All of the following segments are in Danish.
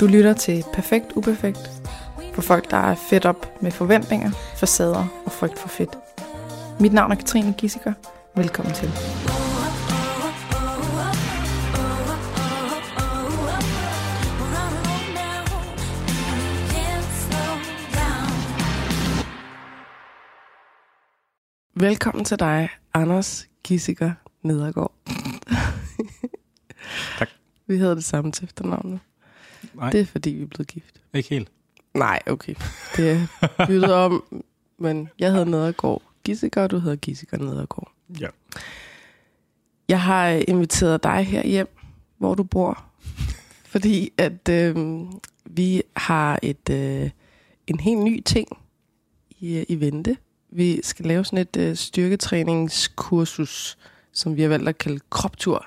Du lytter til Perfekt Uperfekt for folk, der er fedt op med forventninger, facader og frygt for fedt. Mit navn er Katrine Gissiker. Velkommen til. Velkommen til dig, Anders Gissiker Nedergaard. Tak. Vi havde det samme til efternavnet. Nej, Det er fordi, vi er blevet gift. ikke helt. Nej, okay. Det er byttet om, men jeg hedder Nedergaard Gissiker, og du hedder Gissiker Nedergaard. Ja. Jeg har øh, inviteret dig her hjem, hvor du bor, fordi at øh, vi har et øh, en helt ny ting i, i vente. Vi skal lave sådan et øh, styrketræningskursus, som vi har valgt at kalde kroptur,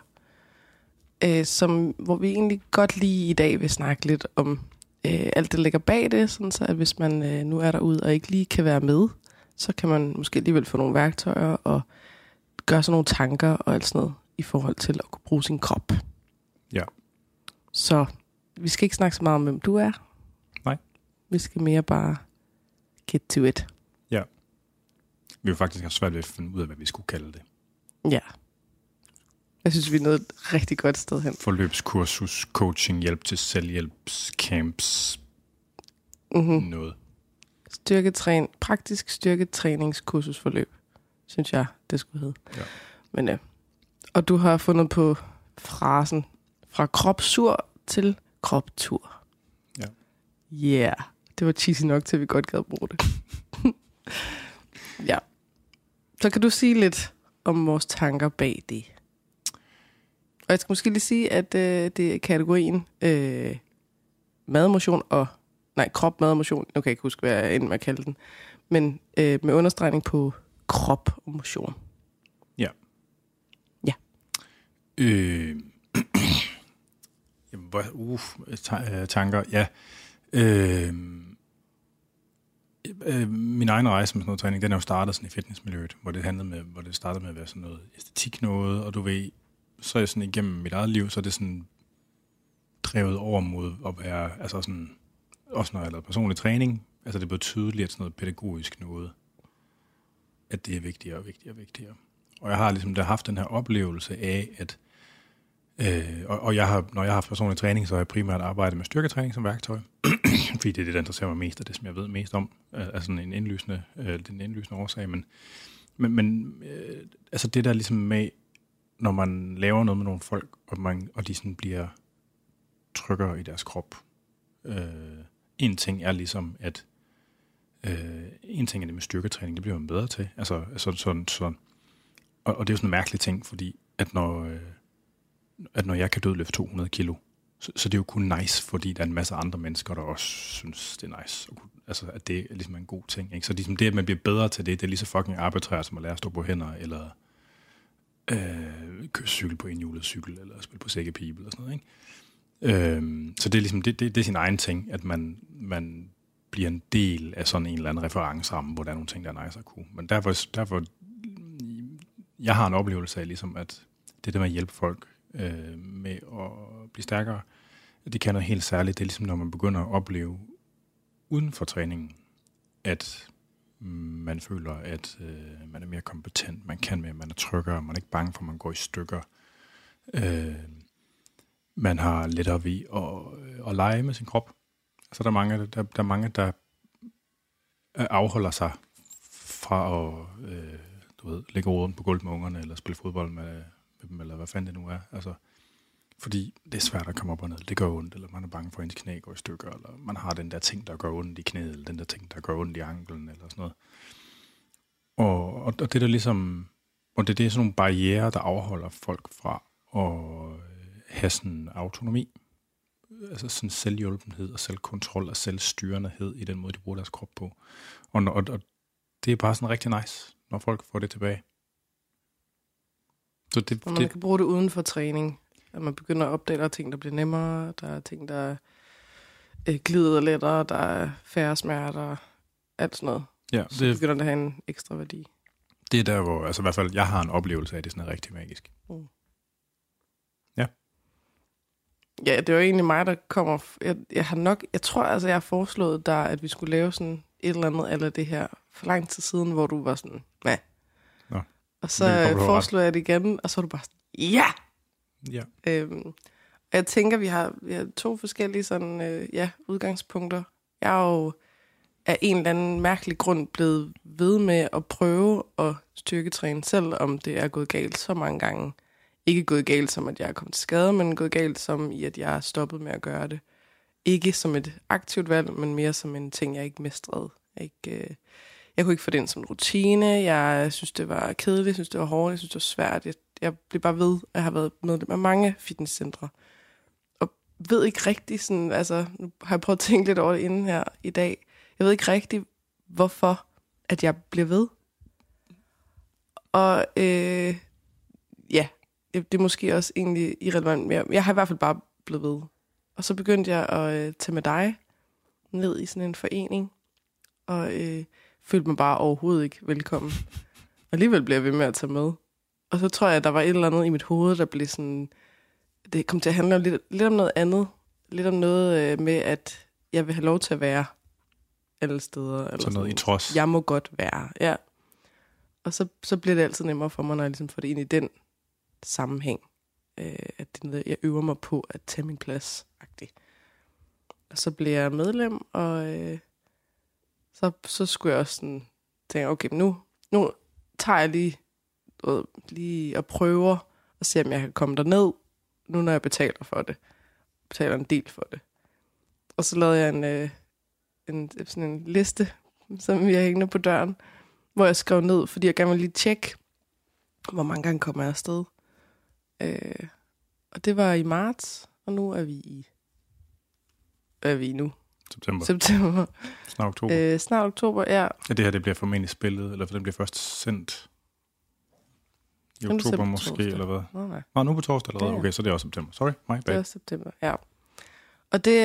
øh, som, hvor vi egentlig godt lige i dag vil snakke lidt om øh, alt det ligger bag det, sådan så at hvis man øh, nu er derude og ikke lige kan være med, så kan man måske alligevel få nogle værktøjer og gøre sådan nogle tanker og alt sådan noget i forhold til at kunne bruge sin krop. Ja. Så vi skal ikke snakke så meget om, hvem du er. Nej. Vi skal mere bare get to it. Vi vil faktisk have svært ved at finde ud af, hvad vi skulle kalde det. Ja. Jeg synes, vi er nået et rigtig godt sted hen. Forløbskursus, coaching, hjælp til selvhjælps, camps, Mm-hmm. noget. Styrketræn, praktisk styrketræningskursusforløb, synes jeg, det skulle hedde. Ja. Men ja. Og du har fundet på frasen fra kropsur til kroptur. Ja. Yeah. Det var cheesy nok til, at vi godt gad bruge det. ja. Så kan du sige lidt om vores tanker bag det. Og jeg skal måske lige sige, at øh, det er kategorien øh, madmotion og nej, krop, mad og motion. Nu kan jeg ikke huske, hvad jeg endte med at kalde den. Men øh, med understregning på krop og motion. Øh, jamen, hvor, uh, ta- tanker, ja. Øh, øh, min egen rejse med sådan noget træning, den er jo startet sådan i fitnessmiljøet, hvor det handlede med, hvor det startede med at være sådan noget æstetik noget, og du ved, så er jeg sådan igennem mit eget liv, så er det sådan drevet over mod at være, altså sådan, også når jeg har lavet personlig træning, altså det blev tydeligt, at sådan noget pædagogisk noget, at det er vigtigere og vigtigere og vigtigere. Og jeg har ligesom der haft den her oplevelse af, at øh, og, og jeg har, når jeg har haft personlig træning, så har jeg primært arbejdet med styrketræning som værktøj. fordi det er det, der interesserer mig mest, og det, som jeg ved mest om, altså er sådan en indlysende, øh, den indlysende årsag. Men, men, men øh, altså det der ligesom med, når man laver noget med nogle folk, og, man, og de sådan bliver tryggere i deres krop. Øh, en ting er ligesom, at øh, en ting er det med styrketræning, det bliver man bedre til. Altså, altså sådan, sådan, sådan, og, og det er jo sådan en mærkelig ting, fordi at når, øh, at når jeg kan dødløfte 200 kilo, så, så det er jo kun nice, fordi der er en masse andre mennesker, der også synes, det er nice. Altså, at det er ligesom en god ting. Ikke? Så ligesom det, at man bliver bedre til det, det er lige så fucking arbitrært, som at lære at stå på hænder, eller øh, køre cykel på enhjulet cykel, eller spille på sækkepibel eller sådan noget. Ikke? Øh, så det er ligesom, det, det, det er sin egen ting, at man, man bliver en del af sådan en eller anden referenceramme, hvor der er nogle ting, der er nice at kunne. Men derfor, derfor jeg har en oplevelse af, ligesom, at det der med at hjælpe folk øh, med at blive stærkere, det kan noget helt særligt. Det er ligesom, når man begynder at opleve uden for træningen, at man føler, at øh, man er mere kompetent, man kan mere, man er tryggere, man er ikke bange for, at man går i stykker. Øh, man har lettere ved at, øh, at lege med sin krop. Så der er mange, der, der er mange, der afholder sig fra at øh, du ved, lægge råden på gulvet med ungerne, eller spille fodbold med, med dem, eller hvad fanden det nu er. Altså, fordi det er svært at komme op og ned. Det gør ondt, eller man er bange for, at ens knæ går i stykker, eller man har den der ting, der gør ondt i knæet, eller den der ting, der gør ondt i anklen, eller sådan noget. Og, og, og det der ligesom, og det, det er sådan nogle barriere, der afholder folk fra at have sådan autonomi, altså sådan selvhjulpenhed og selvkontrol og selvstyrenhed i den måde, de bruger deres krop på. Og, og, og det er bare sådan rigtig nice, når folk får det tilbage. Så det, Og man det, kan bruge det uden for træning. At man begynder at opdage, at der er ting, der bliver nemmere. Der er ting, der øh, glider lettere. Der er færre smerter. Alt sådan noget. ja, Så det, begynder det at have en ekstra værdi. det er der, hvor altså i hvert fald jeg har en oplevelse af, at det er sådan rigtig magisk. Ja, det var egentlig mig, der kommer... Jeg, jeg har nok... Jeg tror, altså, jeg har foreslået dig, at vi skulle lave sådan et eller andet, eller det her, for lang tid siden, hvor du var sådan? Nå, Og så øh, foreslog jeg det igen, og så var du bare sådan, ja! Ja. Øhm, og jeg tænker, vi har, vi har to forskellige sådan, øh, ja, udgangspunkter. Jeg er jo af en eller anden mærkelig grund blevet ved med at prøve at styrketræne, selvom det er gået galt så mange gange. Ikke gået galt som, at jeg er kommet til skade, men gået galt som i, at jeg er stoppet med at gøre det. Ikke som et aktivt valg, men mere som en ting, jeg ikke mestrede. Jeg, ikke, øh, jeg kunne ikke få det ind som en rutine. Jeg synes, det var kedeligt. Jeg synes, det var hårdt. Jeg synes, det var svært. Jeg, jeg blev bare ved, at jeg har været medlem af mange fitnesscentre. Og ved ikke rigtig sådan, altså, nu har jeg prøvet at tænke lidt over det inden her i dag. Jeg ved ikke rigtig, hvorfor at jeg bliver ved. Og øh, ja, det er måske også egentlig irrelevant, men jeg, jeg har i hvert fald bare blevet ved. Og så begyndte jeg at øh, tage med dig ned i sådan en forening, og øh, følte mig bare overhovedet ikke velkommen. Og alligevel blev jeg ved med at tage med. Og så tror jeg, at der var et eller andet i mit hoved, der blev sådan... Det kom til at handle lidt, lidt om noget andet. Lidt om noget øh, med, at jeg vil have lov til at være alle steder. Eller Sådan noget i trods. Jeg må godt være, ja. Og så, så bliver det altid nemmere for mig, når jeg ligesom får det ind i den sammenhæng. Øh, at det er noget, jeg øver mig på at tage min plads. -agtigt. Og så bliver jeg medlem, og øh, så, så skulle jeg også sådan tænke, okay, nu, nu tager jeg lige, du ved, lige og prøver at se, om jeg kan komme derned, nu når jeg betaler for det. Betaler en del for det. Og så lavede jeg en, øh, en, sådan en liste, som jeg hængende på døren, hvor jeg skrev ned, fordi jeg gerne ville lige tjekke, hvor mange gange kommer jeg afsted. Øh, og det var i marts, og nu er vi i... Hvad er vi nu? September. September. Snart oktober. Øh, snart oktober, ja. Ja, det her det bliver formentlig spillet, eller for den bliver først sendt i oktober på måske, torsdag. eller hvad? Nå, nej. Nå, nu på torsdag allerede. Det er- Okay, så det er også september. Sorry, my Det bad. er september, ja. Og det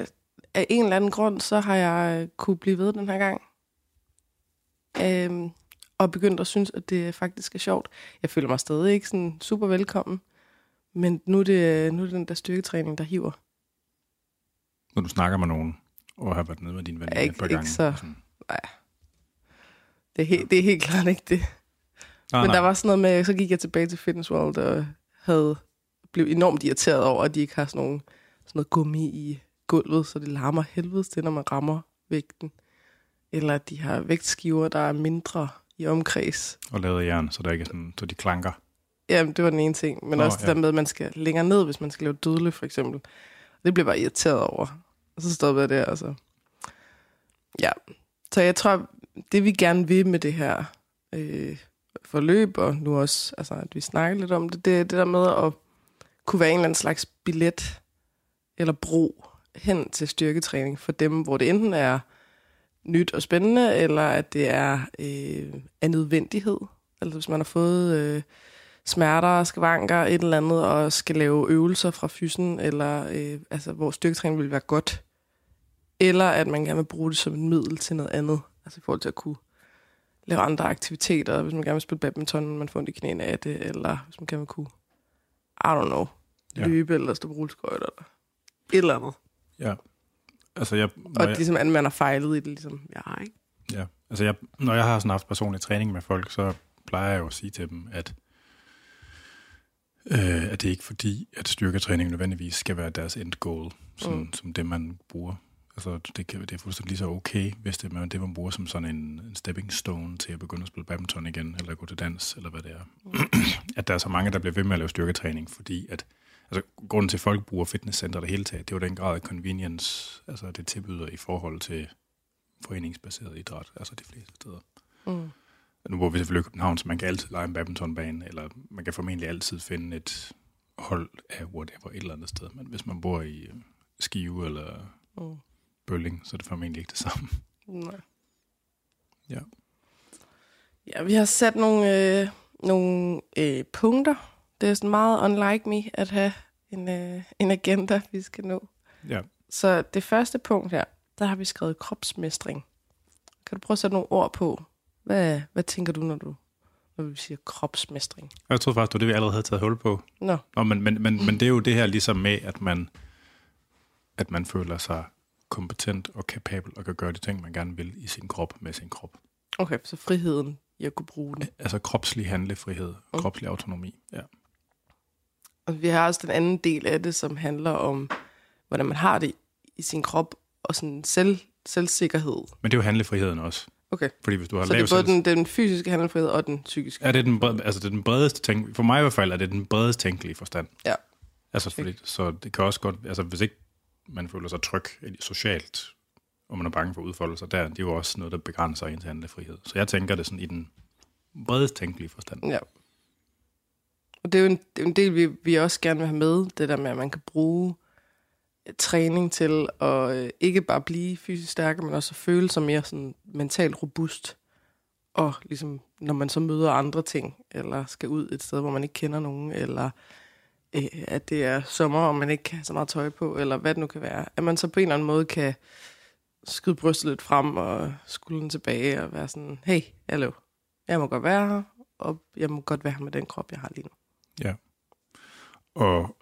øh, af en eller anden grund, så har jeg kunne blive ved den her gang. Øhm, og begyndt at synes, at det faktisk er sjovt. Jeg føler mig stadig ikke sådan super velkommen. Men nu er det, nu er det den der styrketræning, der hiver. Når du snakker med nogen, og har været nede med din ven Ja, et ikke- par ikke gange. så- og sådan. Det er, helt, det er helt klart ikke det. Nej, Men nej. der var sådan noget med, så gik jeg tilbage til Fitness World og havde blev enormt irriteret over, at de ikke har sådan, nogle, sådan noget gummi i gulvet, så det larmer helvedes til, når man rammer vægten. Eller at de har vægtskiver, der er mindre i omkreds. Og lavet jern, så der ikke er sådan, så de klanker. Jamen, det var den ene ting. Men Nå, også det ja. der med, at man skal længere ned, hvis man skal lave dødløft, for eksempel. Det blev bare irriteret over. Og så stoppede jeg der, altså. Ja. Så jeg tror, det vi gerne vil med det her øh, forløb, og nu også, altså, at vi snakker lidt om det, det det der med at kunne være en eller anden slags billet eller bro hen til styrketræning for dem, hvor det enten er nyt og spændende, eller at det er øh, af nødvendighed. Altså hvis man har fået øh, smerter, skavanker, et eller andet, og skal lave øvelser fra fysen, eller øh, altså, hvor styrketræning vil være godt. Eller at man gerne vil bruge det som et middel til noget andet. Altså i forhold til at kunne lave andre aktiviteter, hvis man gerne vil spille badminton, man får ondt i knæene af det, eller hvis man gerne vil kunne, I don't know, Ja. løbe eller stå på rulleskøjter, eller et eller andet. Ja. Altså, jeg, Og jeg, ligesom, at man har fejlet i det, ligesom, ja, ikke? ja. altså jeg, når jeg har sådan haft personlig træning med folk, så plejer jeg jo at sige til dem, at, øh, at det er ikke fordi, at styrketræning nødvendigvis skal være deres end goal, Mm. mm. som det, man bruger. Altså, det, kan, det er fuldstændig lige så okay, hvis det er det, man bruger som sådan en, en stepping stone til at begynde at spille badminton igen, eller gå til dans, eller hvad det er. at der er så mange, der bliver ved med at lave styrketræning, fordi at Altså, grunden til, at folk bruger fitnesscenter det hele taget, det er jo den grad af convenience, altså det tilbyder i forhold til foreningsbaseret idræt, altså de fleste steder. Mm. Nu bor vi selvfølgelig i København, så man kan altid lege en badmintonbane, eller man kan formentlig altid finde et hold af whatever et eller andet sted. Men hvis man bor i øh, Skive eller Mm. Bølling, så er det formentlig ikke det samme. Nej. Ja. Ja, vi har sat nogle, øh, nogle øh, punkter. Det er sådan meget unlike me at have en, øh, en agenda, vi skal nå. Ja, Så det første punkt her, der har vi skrevet kropsmestring. Kan du prøve at sætte nogle ord på? Hvad, hvad tænker du, når du, når vi siger kropsmestring. Jeg troede faktisk, det var det, vi allerede havde taget hul på. Nå, Nå, men, men, men, men det er jo det her ligesom med, at man, at man føler sig kompetent og kapabel og kan gøre de ting, man gerne vil i sin krop med sin krop. okay, så friheden i at kunne bruge den. Altså kropslig handlefrihed, kropslig autonomi. Ja. Og vi har også den anden del af det, som handler om, hvordan man har det i sin krop, og sådan selv, selvsikkerhed. Men det er jo handlefriheden også. Okay, Fordi hvis du har så det er både den, den fysiske handlefrihed og den psykiske. Ja, det er den, bred, altså det er den bredeste tænk, for mig i hvert fald er det den bredeste tænkelige forstand. Ja. Altså fordi, så det kan også godt, altså hvis ikke man føler sig tryg socialt, og man er bange for udfoldelser der, det er jo også noget, der begrænser ens handlefrihed. Så jeg tænker det sådan i den bredest tænkelige forstand. Ja. Og det er jo en, det er en del, vi, vi også gerne vil have med, det der med, at man kan bruge øh, træning til at øh, ikke bare blive fysisk stærkere, men også at føle sig mere sådan mentalt robust. Og ligesom, når man så møder andre ting, eller skal ud et sted, hvor man ikke kender nogen, eller øh, at det er sommer, og man ikke kan have så meget tøj på, eller hvad det nu kan være, at man så på en eller anden måde kan skyde brystet lidt frem og skulderen tilbage og være sådan, hey, hallo, jeg må godt være her, og jeg må godt være her med den krop, jeg har lige nu. Ja. Og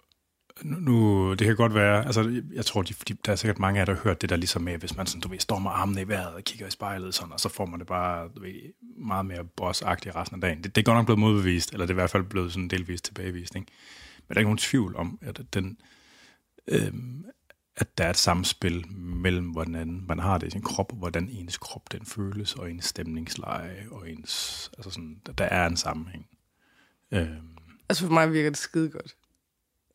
nu, nu, det kan godt være, altså jeg tror, de, de, der er sikkert mange af jer, der har hørt det der ligesom med, hvis man sådan, du ved, står med armene i vejret og kigger i spejlet, sådan, og så får man det bare du ved, meget mere bossagtigt resten af dagen. Det, det er godt nok blevet modbevist, eller det er i hvert fald blevet sådan delvist tilbagevist. Ikke? Men der er ikke nogen tvivl om, at den, øhm, at der er et samspil mellem, hvordan man har det i sin krop, og hvordan ens krop den føles, og ens stemningsleje, og ens, altså sådan, der, der er en sammenhæng. Øhm, Altså for mig virker det skide godt.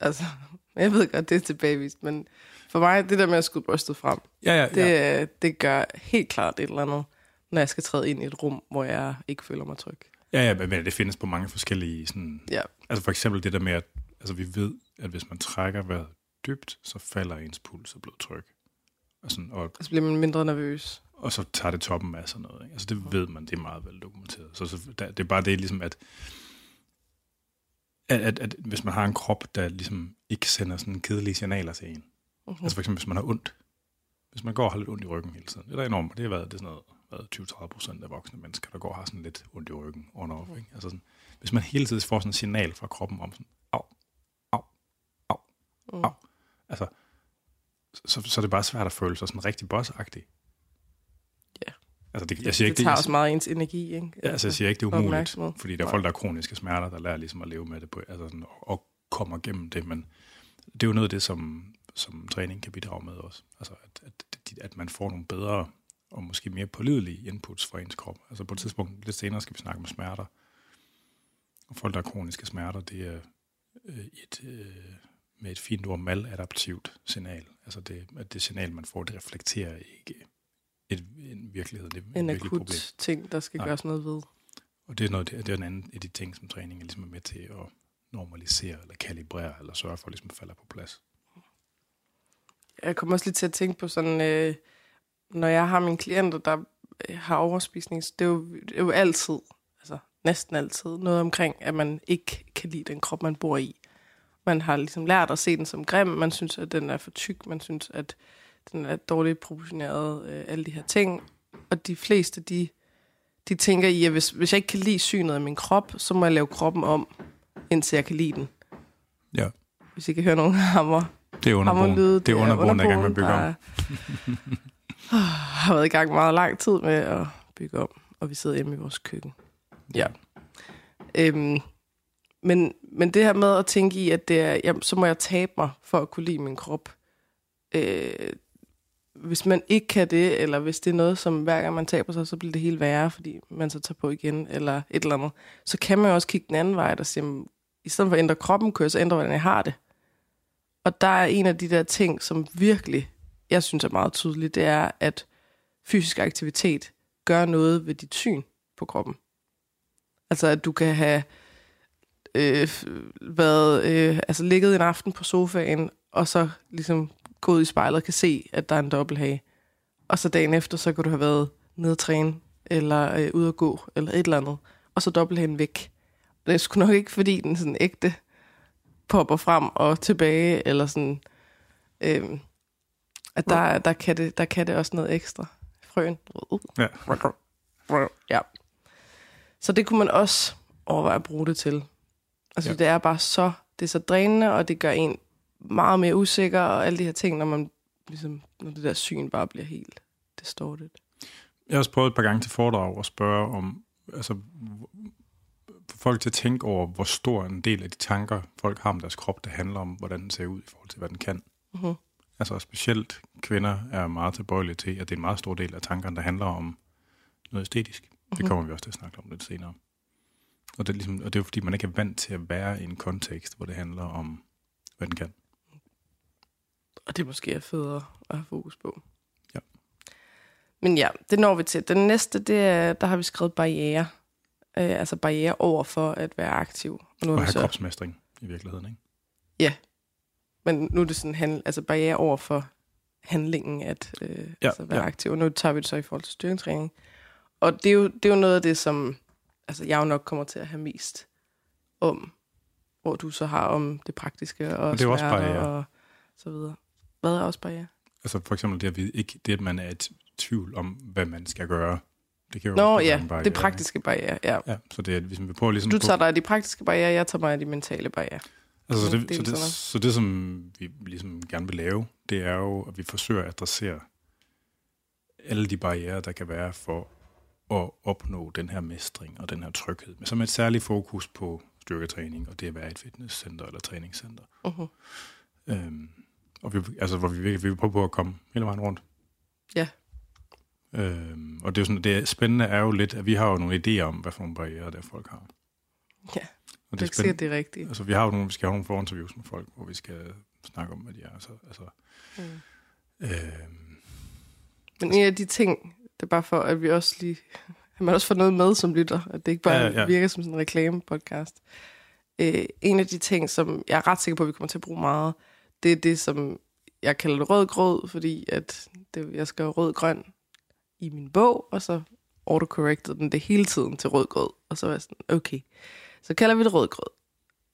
Altså, jeg ved godt, det er tilbagevist, men for mig, det der med at skyde brystet frem, ja, ja, det, ja. det gør helt klart et eller andet, når jeg skal træde ind i et rum, hvor jeg ikke føler mig tryg. Ja, ja, men det findes på mange forskellige sådan... Ja, Altså for eksempel det der med, at altså vi ved, at hvis man trækker vejret dybt, så falder ens puls og blodtryk. Og, sådan, og, og så bliver man mindre nervøs. og så tager det toppen af sådan noget. Ikke? Altså det ved man, det er meget vel dokumenteret. Så, så der, det er bare det ligesom, at, at, at, at hvis man har en krop, der ligesom ikke sender sådan kedelige signaler til en. Mhm. Altså for eksempel, hvis man har ondt. Hvis man går og har lidt ondt i ryggen hele tiden. Det er da enormt. Det har været, det er sådan noget, været 20-30 procent af voksne mennesker, der går og har sådan lidt ondt i ryggen on off. Ikke? Altså sådan, hvis man hele tiden får sådan et signal fra kroppen om sådan, Mm. au. Altså, så, så er det bare svært at føle sig sådan rigtig bossagtig. Ja. Altså, det, jeg siger ikke, det tager jeg, også meget ens energi, ikke? Ja, altså, jeg siger ikke, det er umuligt, fordi der er folk, der har kroniske smerter, der lærer ligesom at leve med det, på, altså sådan, og, og kommer gennem det, men det er jo noget af det, som, som træning kan bidrage med også. Altså, at, at, at man får nogle bedre og måske mere pålidelige inputs fra ens krop. Altså på et tidspunkt, lidt senere, skal vi snakke om smerter. Og folk, der har kroniske smerter, det er øh, et, øh, med et fint ord, maladaptivt signal. Altså det, at det signal, man får, det reflekterer ikke et, en virkelighed. Det er En akut problem. ting, der skal Nej. gøres noget ved. Og det er, noget, det er en anden af de ting, som træning er, ligesom er med til at normalisere, eller kalibrere, eller sørge for, at ligesom falder på plads. Jeg kommer også lige til at tænke på sådan, øh, når jeg har mine klienter, der øh, har overspisning, det er, jo, det er jo altid, altså næsten altid, noget omkring, at man ikke kan lide den krop, man bor i. Man har ligesom lært at se den som grim, man synes, at den er for tyk, man synes, at den er dårligt proportioneret, øh, alle de her ting. Og de fleste, de, de tænker i, at hvis, hvis jeg ikke kan lide synet af min krop, så må jeg lave kroppen om, indtil jeg kan lide den. Ja. Hvis I kan høre nogen hammer, Det er underboen. Det er underboen, der er gang med at bygge om. der har været i gang meget lang tid med at bygge om, og vi sidder hjemme i vores køkken. Ja. Øhm, men, men det her med at tænke i, at det er, jamen, så må jeg tabe mig for at kunne lide min krop. Øh, hvis man ikke kan det, eller hvis det er noget, som hver gang man taber sig, så bliver det helt værre, fordi man så tager på igen, eller et eller andet, så kan man jo også kigge den anden vej, og sige, jamen, i stedet for at ændre kroppen, kører så ændre, hvordan jeg har det. Og der er en af de der ting, som virkelig, jeg synes er meget tydeligt, det er, at fysisk aktivitet gør noget ved dit syn på kroppen. Altså, at du kan have øh, været, øh, altså ligget en aften på sofaen, og så ligesom gået i spejlet og kan se, at der er en dobbelthage. Og så dagen efter, så kan du have været nede at træne, eller øh, ude at gå, eller et eller andet. Og så dobbelthagen væk. Det er sgu nok ikke, fordi den sådan ægte popper frem og tilbage, eller sådan... Øh, at der, der, kan det, der kan det også noget ekstra. Frøen. Ja. Ja. Så det kunne man også overveje at bruge det til. Altså, Ja. det er bare så, det er så drænende, og det gør en meget mere usikker, og alle de her ting, når man ligesom, når det der syn bare bliver helt distorted. Jeg har også prøvet et par gange til foredrag at spørge om, altså, få folk til at tænke over, hvor stor en del af de tanker, folk har om deres krop, det handler om, hvordan den ser ud i forhold til, hvad den kan. Mhm. Altså specielt kvinder er meget tilbøjelige til, at det er en meget stor del af tankerne, der handler om noget æstetisk. Det Mhm. kommer vi også til at snakke om lidt senere. Og det, er ligesom, og det er jo fordi, man ikke er vant til at være i en kontekst, hvor det handler om, hvad den kan. Og det måske er federe at have fokus på. Ja. Men ja, det når vi til. Den næste, det er, der har vi skrevet barriere. Øh, altså barriere over for at være aktiv. Og nu er Og have så, kropsmestring i virkeligheden, ikke? men nu er det sådan handl, altså barriere over for handlingen at øh, Ja, altså være ja. aktiv. Og nu tager vi det så i forhold til styrketræning. Og det er, jo, det er jo noget af det, som altså, jeg jo nok kommer til at have mest om. Hvor du så har om det praktiske og Men det er også barriere. og så videre. Hvad er også barriere? Altså for eksempel det, at, vi ikke, det, at man er i tvivl om, hvad man skal gøre. Det kan jo Nå ja, barriere, det praktiske barriere, ja. Ja, så det er, hvis vi prøver ligesom Du tager dig af de praktiske barriere, jeg tager mig af de mentale barriere. Altså, så, det, så, det, sådan så det, som vi ligesom gerne vil lave, det er jo, at vi forsøger at adressere alle de barriere, der kan være for at opnå den her mestring og den her tryghed. Men som et særligt fokus på styrketræning og det at være i et fitnesscenter eller træningscenter. Uh-huh. Øhm, og vi, altså, hvor vi, vi vil prøve på at komme hele vejen rundt. Ja. Øhm, og det er jo sådan, det spændende er jo lidt, at vi har jo nogle idéer om, hvad for nogle barriere der folk har. Ja, og det er sikkert, det er rigtigt. Altså, vi har jo nogle, vi skal have nogle forinterviews med folk, hvor vi skal snakke om, hvad de er. Altså, altså, Mm. øhm, Men en af de ting, er bare for, at vi også lige... At man også får noget med som lytter, at det ikke bare Ja, ja, virker som sådan en reklame-podcast. Øh, en af de ting, som jeg er ret sikker på, at vi kommer til at bruge meget, det er det, som jeg kalder det rød grød, fordi at det, jeg skrev rød-grøn i min bog, og så autocorrected den det hele tiden til rød grød. Og så var jeg sådan, okay, så kalder vi det rød grød.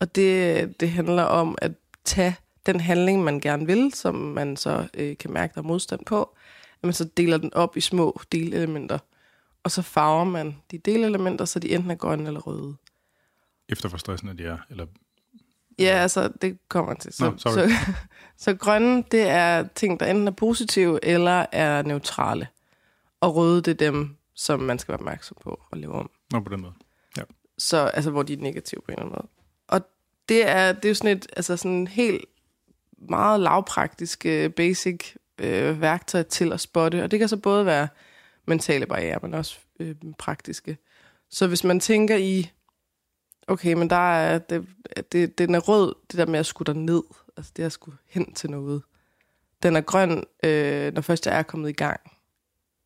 Og det, det handler om at tage den handling, man gerne vil, som man så øh, kan mærke, der er modstand på, at man så deler den op i små delelementer, og så farver man de delelementer, så de enten er grønne eller røde. efter hvor stressende de er. Eller, Ja, altså, det kommer til. Så, Nå, sorry. så, så grønne, det er ting, der enten er positive eller er neutrale. Og røde, det er dem, som man skal være opmærksom på og leve om. nå, på den måde. Så, altså, hvor de er negative på en eller anden måde. Og det er, det er jo sådan et altså sådan helt meget lavpraktisk, øh, basic øh, værktøj til at spotte. Og det kan så både være mentale barriere, men også øh, praktiske. Så hvis man tænker i, okay, men der er, det, det, den er rød, det der med at skulle ned, altså det at skulle hen til noget. Den er grøn, øh, når først jeg er kommet i gang.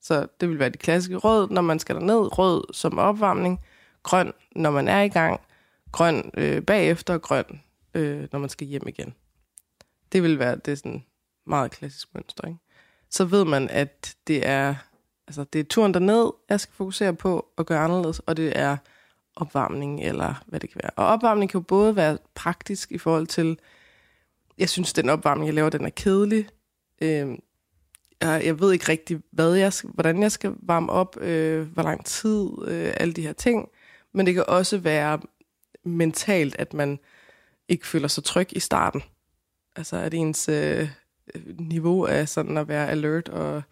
Så det vil være det klassiske rød, når man skal ned, rød som opvarmning, grøn, når man er i gang, grøn øh, bagefter, grøn, øh, når man skal hjem igen. Det vil være det sådan meget klassisk mønster, ikke? Så ved man, at det er, altså det er turen derned, jeg skal fokusere på at gøre anderledes, og det er opvarmning, eller hvad det kan være. Og opvarmning kan jo både være praktisk i forhold til, jeg synes, den opvarmning, jeg laver, den er kedelig. Øh, jeg, jeg ved ikke rigtig, hvad jeg skal, hvordan jeg skal varme op, øh, hvor lang tid, øh, alle de her ting. Men det kan også være mentalt, at man ikke føler sig tryg i starten. Altså at ens øh, niveau er sådan at være alert og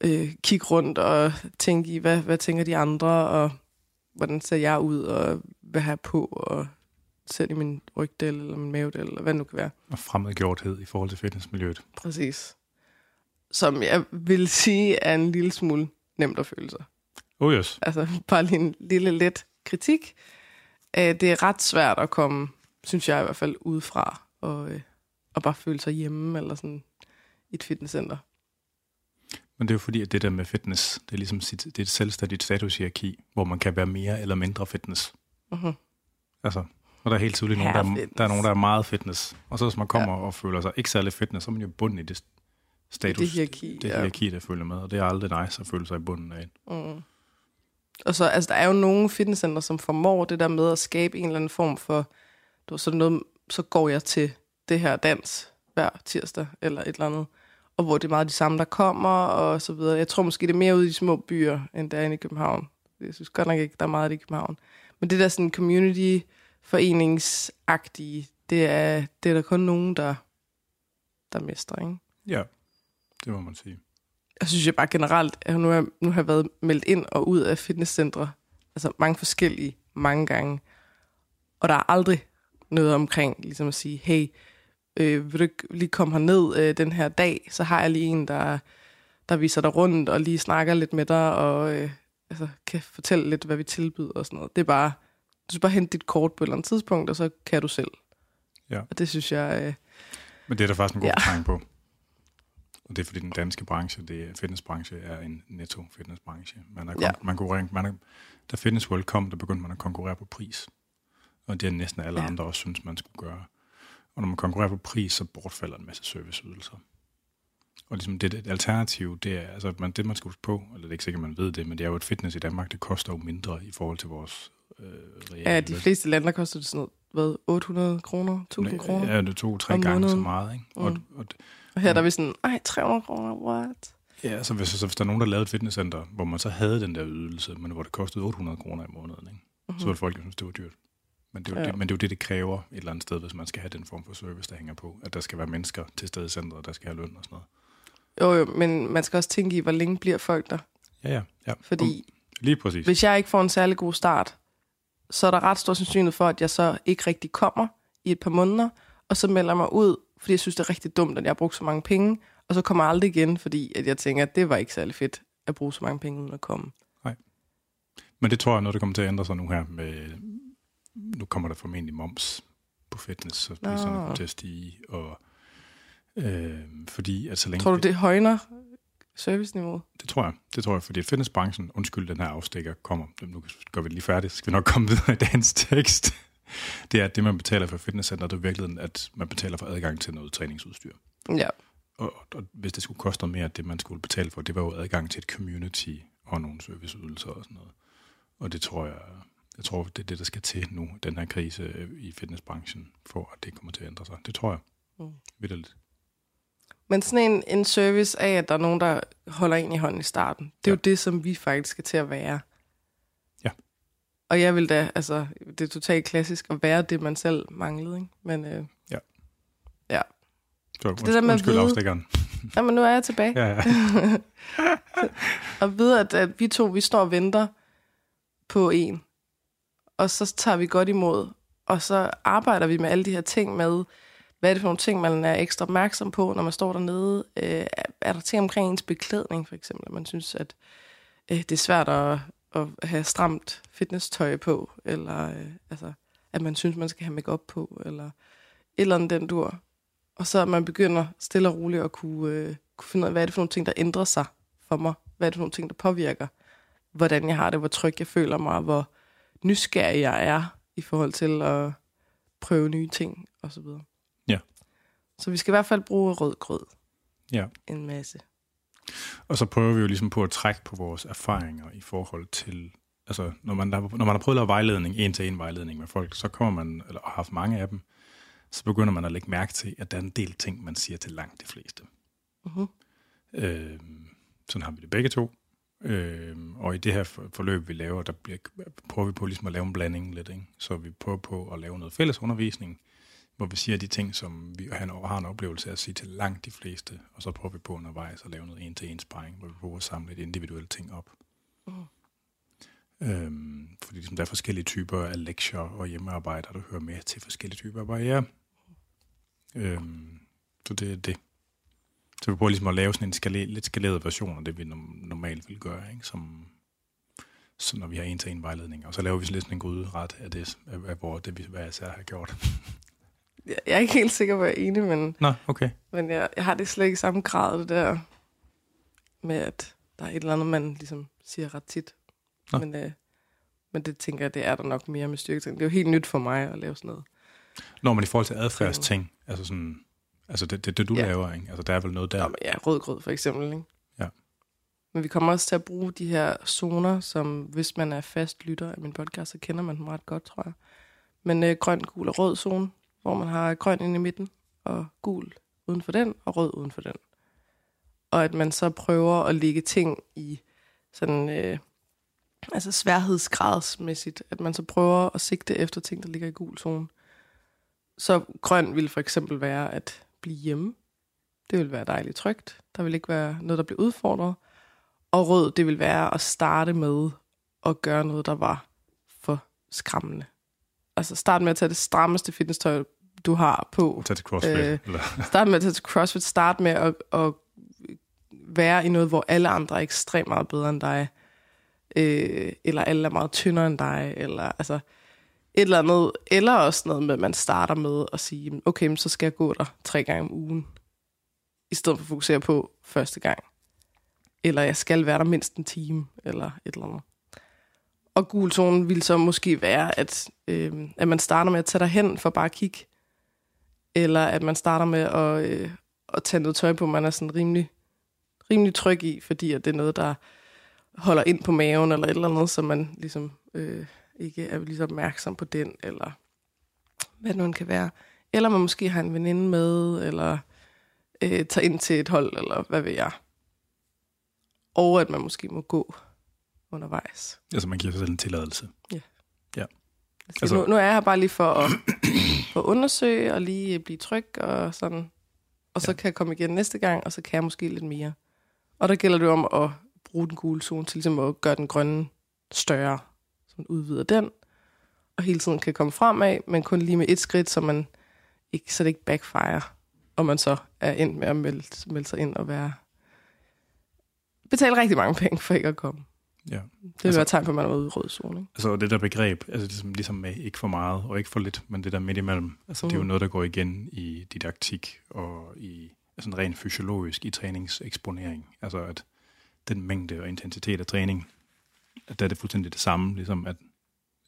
øh, kigge rundt og tænke i, hvad, hvad tænker de andre, og hvordan ser jeg ud, og hvad har jeg på, og selv i min rygdel eller min mavedel, eller hvad det nu kan være. Og fremmedgjorthed i forhold til fitnessmiljøet. Præcis. Som jeg vil sige er en lille smule nemt at føle sig. Oh yes. Altså bare lige en lille let kritik. Øh, Det er ret svært at komme, synes jeg i hvert fald, udefra og, øh, og bare føle sig hjemme eller sådan i et fitnesscenter. Men det er jo fordi, at det der med fitness, det er ligesom sit, det er et selvstændigt statushierarki, hvor man kan være mere eller mindre fitness. Uh-huh. Altså, og der er helt tydeligt nogen, der, er, der er nogen, der er meget fitness. Og så hvis man kommer ja. og føler sig ikke særlig fitness, så er man jo bunden i det status, Det hierarki, det ja. hierarki, der følger med. Og det er aldrig nice at føle sig i bunden af. Mm. Og så, altså, der er jo nogle fitnesscenter, som formår det der med at skabe en eller anden form for, du sådan noget, så går jeg til det her dans hver tirsdag, eller et eller andet. Og hvor det er meget de samme, der kommer, og så videre. Jeg tror måske, det er mere ude i de små byer, end der er i København. Jeg synes godt nok ikke, der er meget i København. Men det der sådan community foreningsagtige, det er, det er der kun nogen, der, der mestrer, ikke? Ja, det må man sige. Jeg synes jeg bare generelt, at nu har, nu har jeg været meldt ind og ud af fitnesscentre, altså mange forskellige, mange gange. Og der er aldrig noget omkring, ligesom at sige, hey, øh, vil du ikke lige komme herned øh, den her dag, så har jeg lige en, der, der viser dig rundt og lige snakker lidt med dig, og øh, altså, kan fortælle lidt, hvad vi tilbyder og sådan noget. Det er bare, du skal bare hente dit kort på et eller andet tidspunkt, og så kan du selv. Ja. Og det synes jeg... Øh, Men det er der faktisk en god Ja. forklaring på. Og det er fordi den danske branche, det fitnessbranche, er en netto fitnessbranche. Man er, Ja. man konkurrerer, man er, da Fitness World kom, der begyndte man at konkurrere på pris. Og det er næsten alle ja. andre også synes, man skulle gøre. Og når man konkurrerer på pris, så bortfalder en masse serviceydelser. Og ligesom det, det alternativ, det er, altså man, det man skal huske på, eller det er ikke sikkert, man ved det, men det er jo, at fitness i Danmark, det koster jo mindre i forhold til vores øh, reelle ja, de fleste lande, koster det sådan noget, hvad, 800 kroner, 1000 kroner? Ja, det er to-tre gange så meget. Ikke? Og, Mm. og, Og her der er vi sådan, ej, 300 kroner, what? Ja, så hvis, så hvis der er nogen, der lavede et fitnesscenter, hvor man så havde den der ydelse, men hvor det kostede 800 kroner i måneden, ikke? Mm-hmm. så ville folk jo synes, det var dyrt. Men det, er jo Ja. det, men det er jo det, det kræver et eller andet sted, hvis man skal have den form for service, der hænger på. At der skal være mennesker til stede i centret, der skal have løn og sådan noget. Jo, jo, men man skal også tænke i, hvor længe bliver folk der. Ja, ja. ja. Fordi Lige præcis. hvis jeg ikke får en særlig god start, så er der ret stor sandsynlighed for, at jeg så ikke rigtig kommer i et par måneder, og så melder mig ud, fordi jeg synes, det er rigtig dumt, at jeg har brugt så mange penge, og så kommer jeg aldrig igen, fordi at jeg tænker, at det var ikke særlig fedt at bruge så mange penge uden at komme. Men det tror jeg er noget, der kommer til at ændre sig nu her med... Nu kommer der formentlig moms på fitness, så priserne Nå. kommer til at stige. Og, øh, fordi at så længe... Tror du, det højner serviceniveauet? Det tror jeg. Det tror jeg, fordi fitnessbranchen, undskyld, den her afstikker kommer. Nu gør vi det lige færdigt, så skal vi nok komme videre i dagens tekst. Det er, at det, man betaler for fitnesscenter, det er virkelig, at man betaler for adgang til noget træningsudstyr. Ja. Og, og hvis det skulle koste noget mere, det man skulle betale for, det var jo adgang til et community og nogle serviceydelser og sådan noget. Og det tror jeg, jeg tror, det er det, der skal til nu, den her krise øh, i fitnessbranchen, for at det kommer til at ændre sig. Det tror jeg. Mm. Vitterligt. Men sådan en, en service af, at der er nogen, der holder en i hånden i starten, det er Ja. jo det, som vi faktisk skal til at være. Ja. Og jeg vil da, altså, det er totalt klassisk at være det, man selv manglede, ikke? Men øh, Så, det der med undskyld vide- afstikkeren. jamen, nu er jeg tilbage. Ja, ja. Og ved, at, at vi to, vi står og venter på en, og så tager vi godt imod, og så arbejder vi med alle de her ting med, hvad er det for nogle ting, man er ekstra opmærksom på, når man står dernede? Øh, er der ting omkring ens beklædning, for eksempel? at Man synes, at øh, det er svært at, at have stramt fitnesstøj på, eller øh, altså, at man synes, man skal have makeup på, eller et eller andet den dur. Og så at man begynder stille og roligt at kunne, øh, kunne finde ud af, hvad er det for nogle ting, der ændrer sig for mig? Hvad er det for nogle ting, der påvirker, hvordan jeg har det, hvor tryg jeg føler mig, hvor nysgerrig jeg er i forhold til at prøve nye ting og så videre. Ja. Så vi skal i hvert fald bruge rød grød ja. en masse. Og så prøver vi jo ligesom på at trække på vores erfaringer i forhold til, altså når man, har, når man har prøvet at lave vejledning, en til en vejledning med folk, så kommer man, eller har haft mange af dem, så begynder man at lægge mærke til, at der er en del ting, man siger til langt de fleste. Uh-huh. Øh, sådan har vi det begge to. Øh, og i det her for- forløb, vi laver, der bliver, prøver vi på ligesom at lave en blanding lidt. Ikke? Så vi prøver på at lave noget fælles undervisning, hvor vi siger de ting, som vi han har en oplevelse af at sige til langt de fleste, og så prøver vi på undervejs at lave noget en-til-en sparring, hvor vi prøver at samle et individuelle ting op. Mhm. Øhm, fordi ligesom, der er forskellige typer af lektier og hjemmearbejder, der hører med til forskellige typer af barriere. Øhm, så det er det. Så vi prøver ligesom at lave sådan en skale, lidt skaleret version af det, vi norm- normalt vil gøre, ikke? Som, så når vi har en til en vejledning. Og så laver vi lidt sådan en gryderet af det, af, af hvor det vi hver jeg har gjort. Jeg jeg er ikke helt sikker på, at jeg er enig, men, Nå, okay. men jeg, jeg har det slet ikke i samme grad, det der med, at der er et eller andet, man ligesom siger ret tit. Nå. Men, øh, men det tænker jeg, det er der nok mere med styrketræning. Det er jo helt nyt for mig at lave sådan noget. Når man i forhold til adfærdsting, altså sådan, altså det, det, det du Ja. laver, ikke? Altså der er vel noget der. Ja. Ja, rødgrød for eksempel, ikke? Ja. Men vi kommer også til at bruge de her zoner, som hvis man er fast lytter af min podcast, så kender man dem ret godt, tror jeg. Men øh, grøn, gul og rød zone, hvor man har grøn inde i midten, og gul uden for den, og rød uden for den. Og at man så prøver at lægge ting i sådan, øh, altså sværhedsgradsmæssigt, at man så prøver at sigte efter ting, der ligger i gul zone. Så grøn vil for eksempel være at blive hjemme. Det vil være dejligt trygt. Der vil ikke være noget, der bliver udfordret. Og rød, det vil være at starte med at gøre noget, der var for skræmmende. Altså start med at tage det strammeste fitnesstøj, du har på. Tag til CrossFit. Øh, eller? start med at tage til CrossFit. Start med at, at være i noget, hvor alle andre er ekstremt meget bedre end dig. Øh, eller alle er meget tyndere end dig. Eller altså et eller andet. Eller også noget med, at man starter med at sige, okay, så skal jeg gå der tre gange om ugen. I stedet for at fokusere på første gang. Eller jeg skal være der mindst en time. Eller et eller andet. Og gul zone vil så måske være, at, øh, at man starter med at tage dig hen for bare at kigge. Eller at man starter med at, øh, at tage noget tøj på, man er sådan rimelig, rimelig tryg i, fordi at det er noget, der holder ind på maven, eller et eller andet, så man ligesom øh, ikke er lige så opmærksom på den, eller hvad det nu kan være. Eller man måske har en veninde med, eller øh, tager ind til et hold, eller hvad ved jeg. Og at man måske må gå undervejs. Altså man giver sig selv en tilladelse. Ja. Ja. Altså, nu, nu er jeg her bare lige for at, at undersøge og lige blive tryg og sådan. Og så ja. kan jeg komme igen næste gang, og så kan jeg måske lidt mere. Og der gælder det om at bruge den gule zone til ligesom at gøre den grønne større. Man udvider den, og hele tiden kan komme fremad, men kun lige med et skridt, så, man ikke, så det ikke backfire, og man så er endt med at melde, melde sig ind og være betale rigtig mange penge for ikke at komme. Ja. Det vil altså, være tegn på, at man er ude i rød zone. Ikke? Altså det der begreb, altså ligesom, ligesom med ikke for meget og ikke for lidt, men det der midt imellem, altså mm. det er jo mhm. noget, der går igen i didaktik og i altså rent fysiologisk i træningseksponering. Altså at den mængde og intensitet af træning, at der er det fuldstændig det samme, ligesom at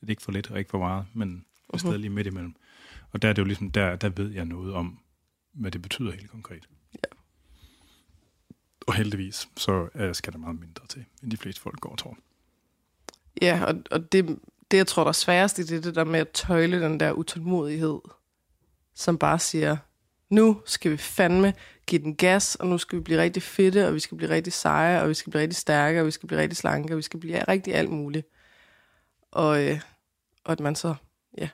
det er ikke for lidt og ikke for meget, men er mhm. stadig lige midt imellem. Og der er det jo ligesom, der, der ved jeg noget om, hvad det betyder helt konkret. Ja. Og heldigvis, så skal der meget mindre til, end de fleste folk går og tror. Ja, og, og det, det, jeg tror, der er sværest i det, det der med at tøjle den der utålmodighed, som bare siger, nu skal vi fandme give den gas, og nu skal vi blive rigtig fedte, og vi skal blive rigtig seje, og vi skal blive rigtig stærke, og vi skal blive rigtig slanke, og vi skal blive rigtig alt muligt. Og, øh, og at man så, ja,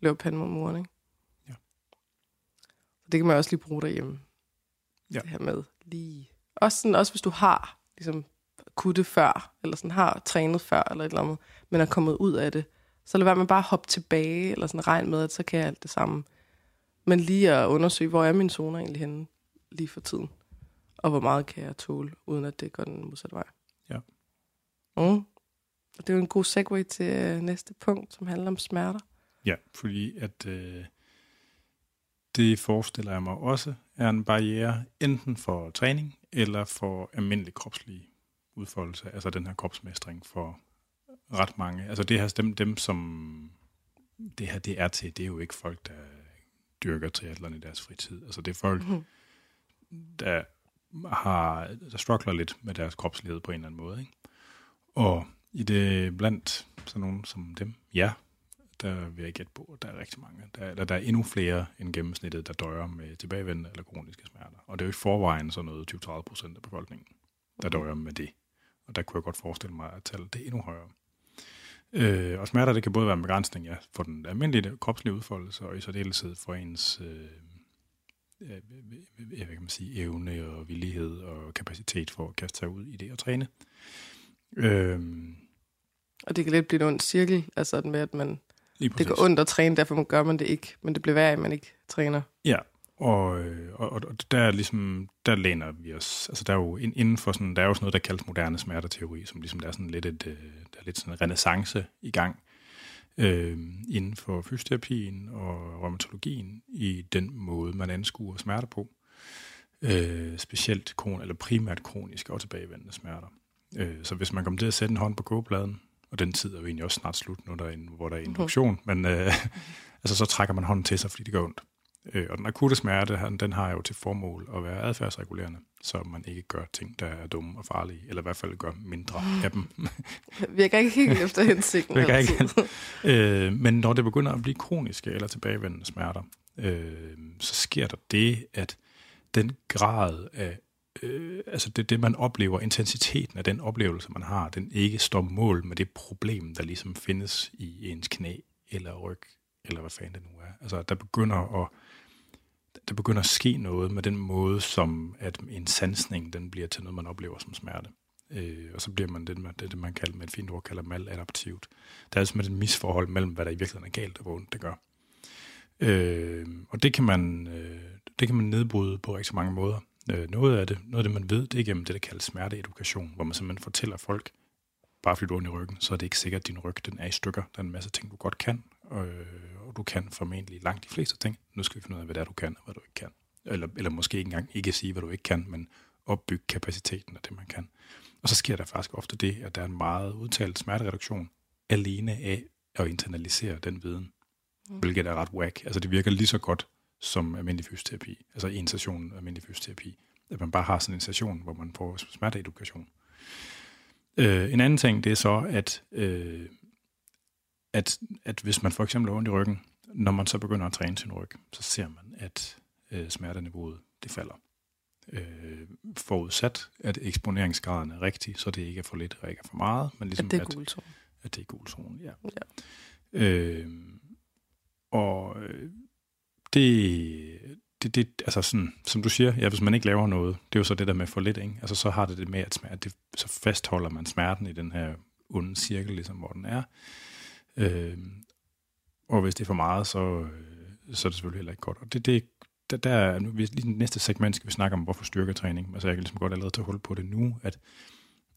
løber panden mod muren, ikke? Ja. Det kan man også lige bruge derhjemme. Ja. Det her med lige også, sådan, også hvis du har ligesom, kutte før, eller sådan har trænet før, eller et eller andet, men er kommet ud af det, så lad være med bare at hoppe tilbage, eller sådan regn med, at så kan jeg alt det samme. Men lige at undersøge, hvor er mine zoner egentlig henne lige for tiden, og hvor meget kan jeg tåle, uden at det går den modsatte vej. Ja. Mm. Og det er jo en god segue til øh, næste punkt, som handler om smerter. Ja, fordi at øh, det forestiller jeg mig også er en barriere, enten for træning eller for almindelig kropslig udfoldelse, altså den her kropsmestring for ret mange. Altså det her, dem, dem som det her det er til, det er jo ikke folk, der dyrker triathlon i deres fritid. Altså det er folk, mm. der har, der struggler lidt med deres kropslighed på en eller anden måde. Ikke? Og i det blandt sådan nogen som dem, ja, der vil jeg gætte på, at der er rigtig mange. Der, der, der er endnu flere end gennemsnittet, der døjer med tilbagevendende eller kroniske smerter. Og det er jo i forvejen sådan noget 20-30 procent af befolkningen, der døjer med det. Og der kunne jeg godt forestille mig, at tallet det er endnu højere. Øh, og smerter, det kan både være en begrænsning ja, for den almindelige kropslige udfoldelse, og i særdeleshed for ens øh, hvad kan man sige, evne og villighed og kapacitet for at kaste sig ud i det og træne. Øh, og det kan lidt blive en ond cirkel, altså med, at man det går ondt at træne, derfor gør man det ikke, men det bliver værd, at man ikke træner. Ja, og, øh, og, og der, er ligesom, der læner vi os, altså der er jo inden for sådan, der er jo sådan noget, der kaldes moderne smerteteori, som ligesom der er sådan lidt et, øh, der er lidt sådan en renaissance i gang øh, inden for fysioterapien og rheumatologien i den måde, man anskuer smerter på. Øh, specielt kron, eller primært kroniske og tilbagevendende smerter. Øh, så hvis man kommer til at sætte en hånd på kogepladen, og den tid er jo egentlig også snart slut, når der er en, hvor der er induktion, mm-hmm. men øh, altså, så trækker man hånden til sig, fordi det gør ondt. Øh, og den akutte smerte, den har jo til formål at være adfærdsregulerende, så man ikke gør ting, der er dumme og farlige, eller i hvert fald gør mindre af dem. Virker ikke helt efter hensigten. Virker ikke. øh, men når det begynder at blive kroniske eller tilbagevendende smerter, øh, så sker der det, at den grad af øh, altså det, det, man oplever, intensiteten af den oplevelse, man har, den ikke står mål med det problem, der ligesom findes i ens knæ eller ryg, eller hvad fanden det nu er. Altså, der begynder at der begynder at ske noget med den måde, som at en sansning, den bliver til noget, man oplever som smerte. Øh, og så bliver man det, det, det man kalder med et fint ord kalder maladaptivt. Der er altså et misforhold mellem, hvad der i virkeligheden er galt og hvor ondt det gør. Øh, og det kan man, øh, det kan man nedbryde på rigtig mange måder. Øh, noget af det, noget af det, man ved, det er gennem det, der kaldes smerteedukation, hvor man simpelthen fortæller folk, bare fordi du er i ryggen, så er det ikke sikkert, at din ryg den er i stykker. Der er en masse ting, du godt kan, og, og du kan formentlig langt de fleste ting. Nu skal vi finde ud af, hvad det er, du kan, og hvad du ikke kan. Eller, eller måske ikke engang ikke sige, hvad du ikke kan, men opbygge kapaciteten af det, man kan. Og så sker der faktisk ofte det, at der er en meget udtalt smertereduktion alene af at internalisere den viden, mm. hvilket er ret whack. Altså det virker lige så godt som almindelig fysioterapi, altså en session almindelig fysioterapi, at man bare har sådan en session, hvor man får smerteedukation. Øh, en anden ting, det er så, at, øh, at, at hvis man for eksempel har ondt i ryggen, når man så begynder at træne sin ryg, så ser man, at øh, smerteniveauet det falder. Øh, forudsat, at eksponeringsgraden er rigtig, så det ikke er for lidt og ikke er for meget. Men ligesom at det er gulzone. At, at det er gulzone, ja. ja. Øh, og øh, det, det, det, altså sådan, som du siger, ja, hvis man ikke laver noget, det er jo så det der med for lidt, ikke? Altså så har det det med, at smerte, det, så fastholder man smerten i den her onde cirkel, ligesom hvor den er. Øh, og hvis det er for meget, så, øh, så er det selvfølgelig heller ikke godt. Og det, det, der, der nu, lige den næste segment skal vi snakke om, hvorfor styrketræning. Altså jeg kan ligesom godt allerede tage hul på det nu, at,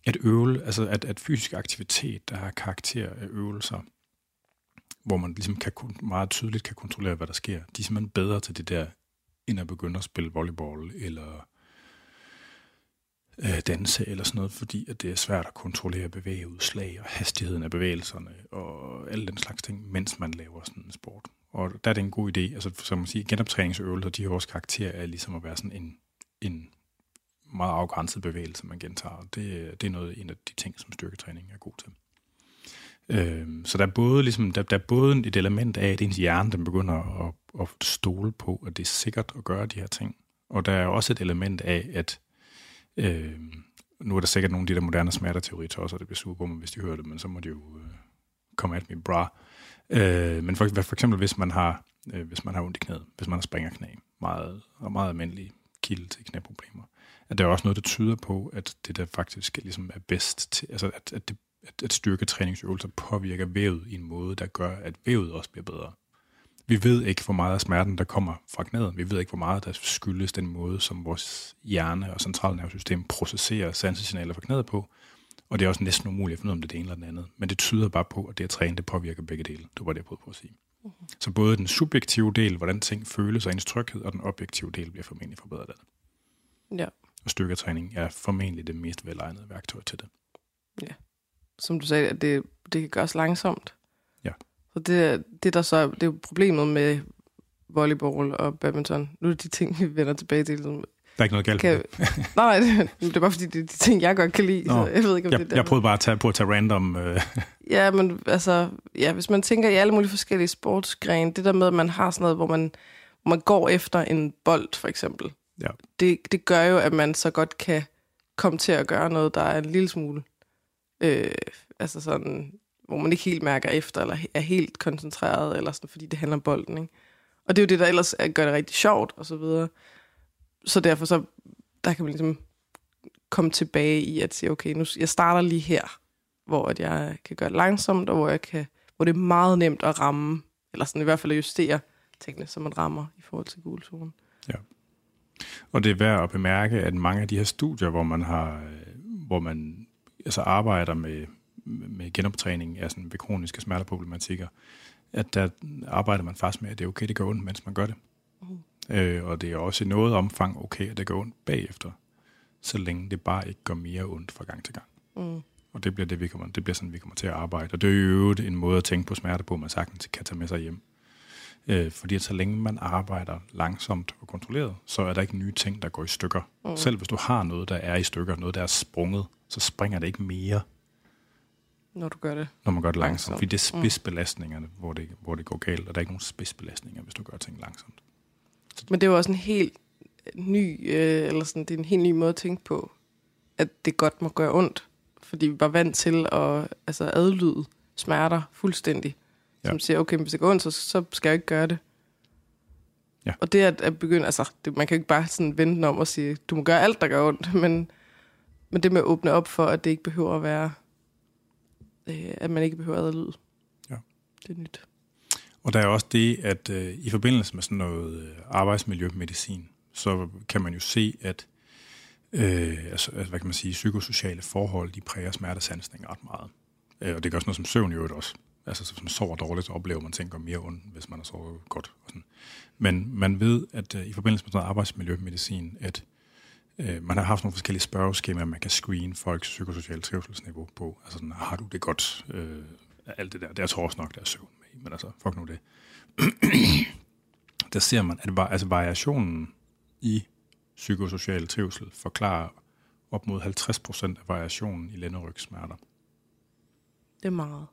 at øvel, altså at, at fysisk aktivitet, der har karakter af øvelser, hvor man ligesom kan, meget tydeligt kan kontrollere, hvad der sker, de er simpelthen bedre til det der, end at begynde at spille volleyball, eller øh, danse eller sådan noget, fordi at det er svært at kontrollere bevægeudslag og hastigheden af bevægelserne og alle den slags ting, mens man laver sådan en sport. Og der er det en god idé, altså som man siger, genoptræningsøvelser, de har også karakter af ligesom at være sådan en, en meget afgrænset bevægelse, man gentager. Det, det er noget en af de ting, som styrketræning er god til. Øh, så der er både ligesom, der, der er både et element af, at ens hjerne den begynder at, at stole på, at det er sikkert at gøre de her ting. Og der er også et element af, at øh, nu er der sikkert nogle af de der moderne smerteteorier også, og det bliver super på mig, hvis de hører det, men så må de jo øh, komme at me, bra. Øh, men for, for eksempel, hvis man har øh, hvis man har ondt i knæet, hvis man har springerknæ, meget, og meget almindelig kilde til knæproblemer, at der er også noget, der tyder på, at det der faktisk ligesom er bedst til, altså at, at, det, at, at styrketræningsøvelser påvirker vævet i en måde, der gør, at vævet også bliver bedre. Vi ved ikke, hvor meget af smerten, der kommer fra knæet. Vi ved ikke, hvor meget der skyldes den måde, som vores hjerne og centralnervesystem processerer sansesignaler fra knæet på. Og det er også næsten umuligt at finde ud af, om det er det ene eller det andet. Men det tyder bare på, at det at træne, det påvirker begge dele. Det var det, jeg prøvede på at sige. Uh-huh. Så både den subjektive del, hvordan ting føles og ens tryghed, og den objektive del bliver formentlig forbedret af det. Ja. Og styrketræning er formentlig det mest velegnede værktøj til det. Ja. Som du sagde, at det, det kan gøres langsomt. Så det, det, der så, det er problemet med volleyball og badminton. Nu er det de ting, vi vender tilbage til. Ligesom, der er ikke noget galt kan, nej, det, det er bare fordi, det er de ting, jeg godt kan lide. Nå, så jeg ved ikke, om jeg, det er jeg prøvede bare at tage, på at tage random... Øh. Ja, men altså, ja, hvis man tænker i alle mulige forskellige sportsgrene, det der med, at man har sådan noget, hvor man, hvor man går efter en bold, for eksempel, ja. det, det gør jo, at man så godt kan komme til at gøre noget, der er en lille smule, øh, altså sådan, hvor man ikke helt mærker efter, eller er helt koncentreret, eller sådan, fordi det handler om bolden, ikke? Og det er jo det, der ellers gør det rigtig sjovt, og så videre. Så derfor så, der kan man ligesom komme tilbage i at sige, okay, nu, jeg starter lige her, hvor at jeg kan gøre det langsomt, og hvor, jeg kan, hvor det er meget nemt at ramme, eller sådan i hvert fald at justere tingene, som man rammer i forhold til gulzonen. Ja. Og det er værd at bemærke, at mange af de her studier, hvor man har, øh, hvor man altså arbejder med, med genoptræning af sådan ved kroniske smerteproblematikker, at der arbejder man faktisk med, at det er okay, det gør ondt, mens man gør det. Uh. Øh, og det er også i noget omfang okay, at det gør ondt bagefter, så længe det bare ikke gør mere ondt fra gang til gang. Uh. Og det bliver, det, vi kommer, det bliver sådan, vi kommer til at arbejde. Og det er jo en måde at tænke på smerte på, man sagtens kan tage med sig hjem. Øh, fordi at så længe man arbejder langsomt og kontrolleret, så er der ikke nye ting, der går i stykker. Uh. Selv hvis du har noget, der er i stykker, noget, der er sprunget, så springer det ikke mere når du gør det Når man gør det langsomt. langsomt. Fordi det er mm. spidsbelastningerne, mm. hvor, det, hvor det går galt, og der er ikke nogen spidsbelastninger, hvis du gør ting langsomt. Så Men det er jo også en helt ny, øh, eller sådan, det er en helt ny måde at tænke på, at det godt må gøre ondt. Fordi vi var vant til at altså, adlyde smerter fuldstændig. Ja. Som siger, okay, hvis det går ondt, så, så skal jeg ikke gøre det. Ja. Og det at, at begynde, altså, det, man kan jo ikke bare sådan vente om og sige, du må gøre alt, der gør ondt, men, men det med at åbne op for, at det ikke behøver at være, øh, at man ikke behøver at adlyde. Ja. Det er nyt. Og der er også det, at øh, i forbindelse med sådan noget øh, arbejdsmiljømedicin, så kan man jo se, at øh, altså, hvad kan man sige, psykosociale forhold, de præger smertesansning ret meget. Øh, og det gør også noget som søvn i øvrigt også. Altså, man sover dårligt, så oplever man går mere ondt, hvis man har sovet godt. Og sådan. Men man ved, at øh, i forbindelse med sådan noget arbejdsmiljømedicin, at øh, man har haft nogle forskellige spørgeskemaer, man kan screene folks psykosociale trivselsniveau på. Altså sådan, har du det godt? Øh, alt det der. Det er tror også nok, der er søvn med men altså, fuck nu det. der ser man, at va- altså, variationen i psykosocial trivsel forklarer op mod 50% af variationen i lænderygsmerter. Det er meget.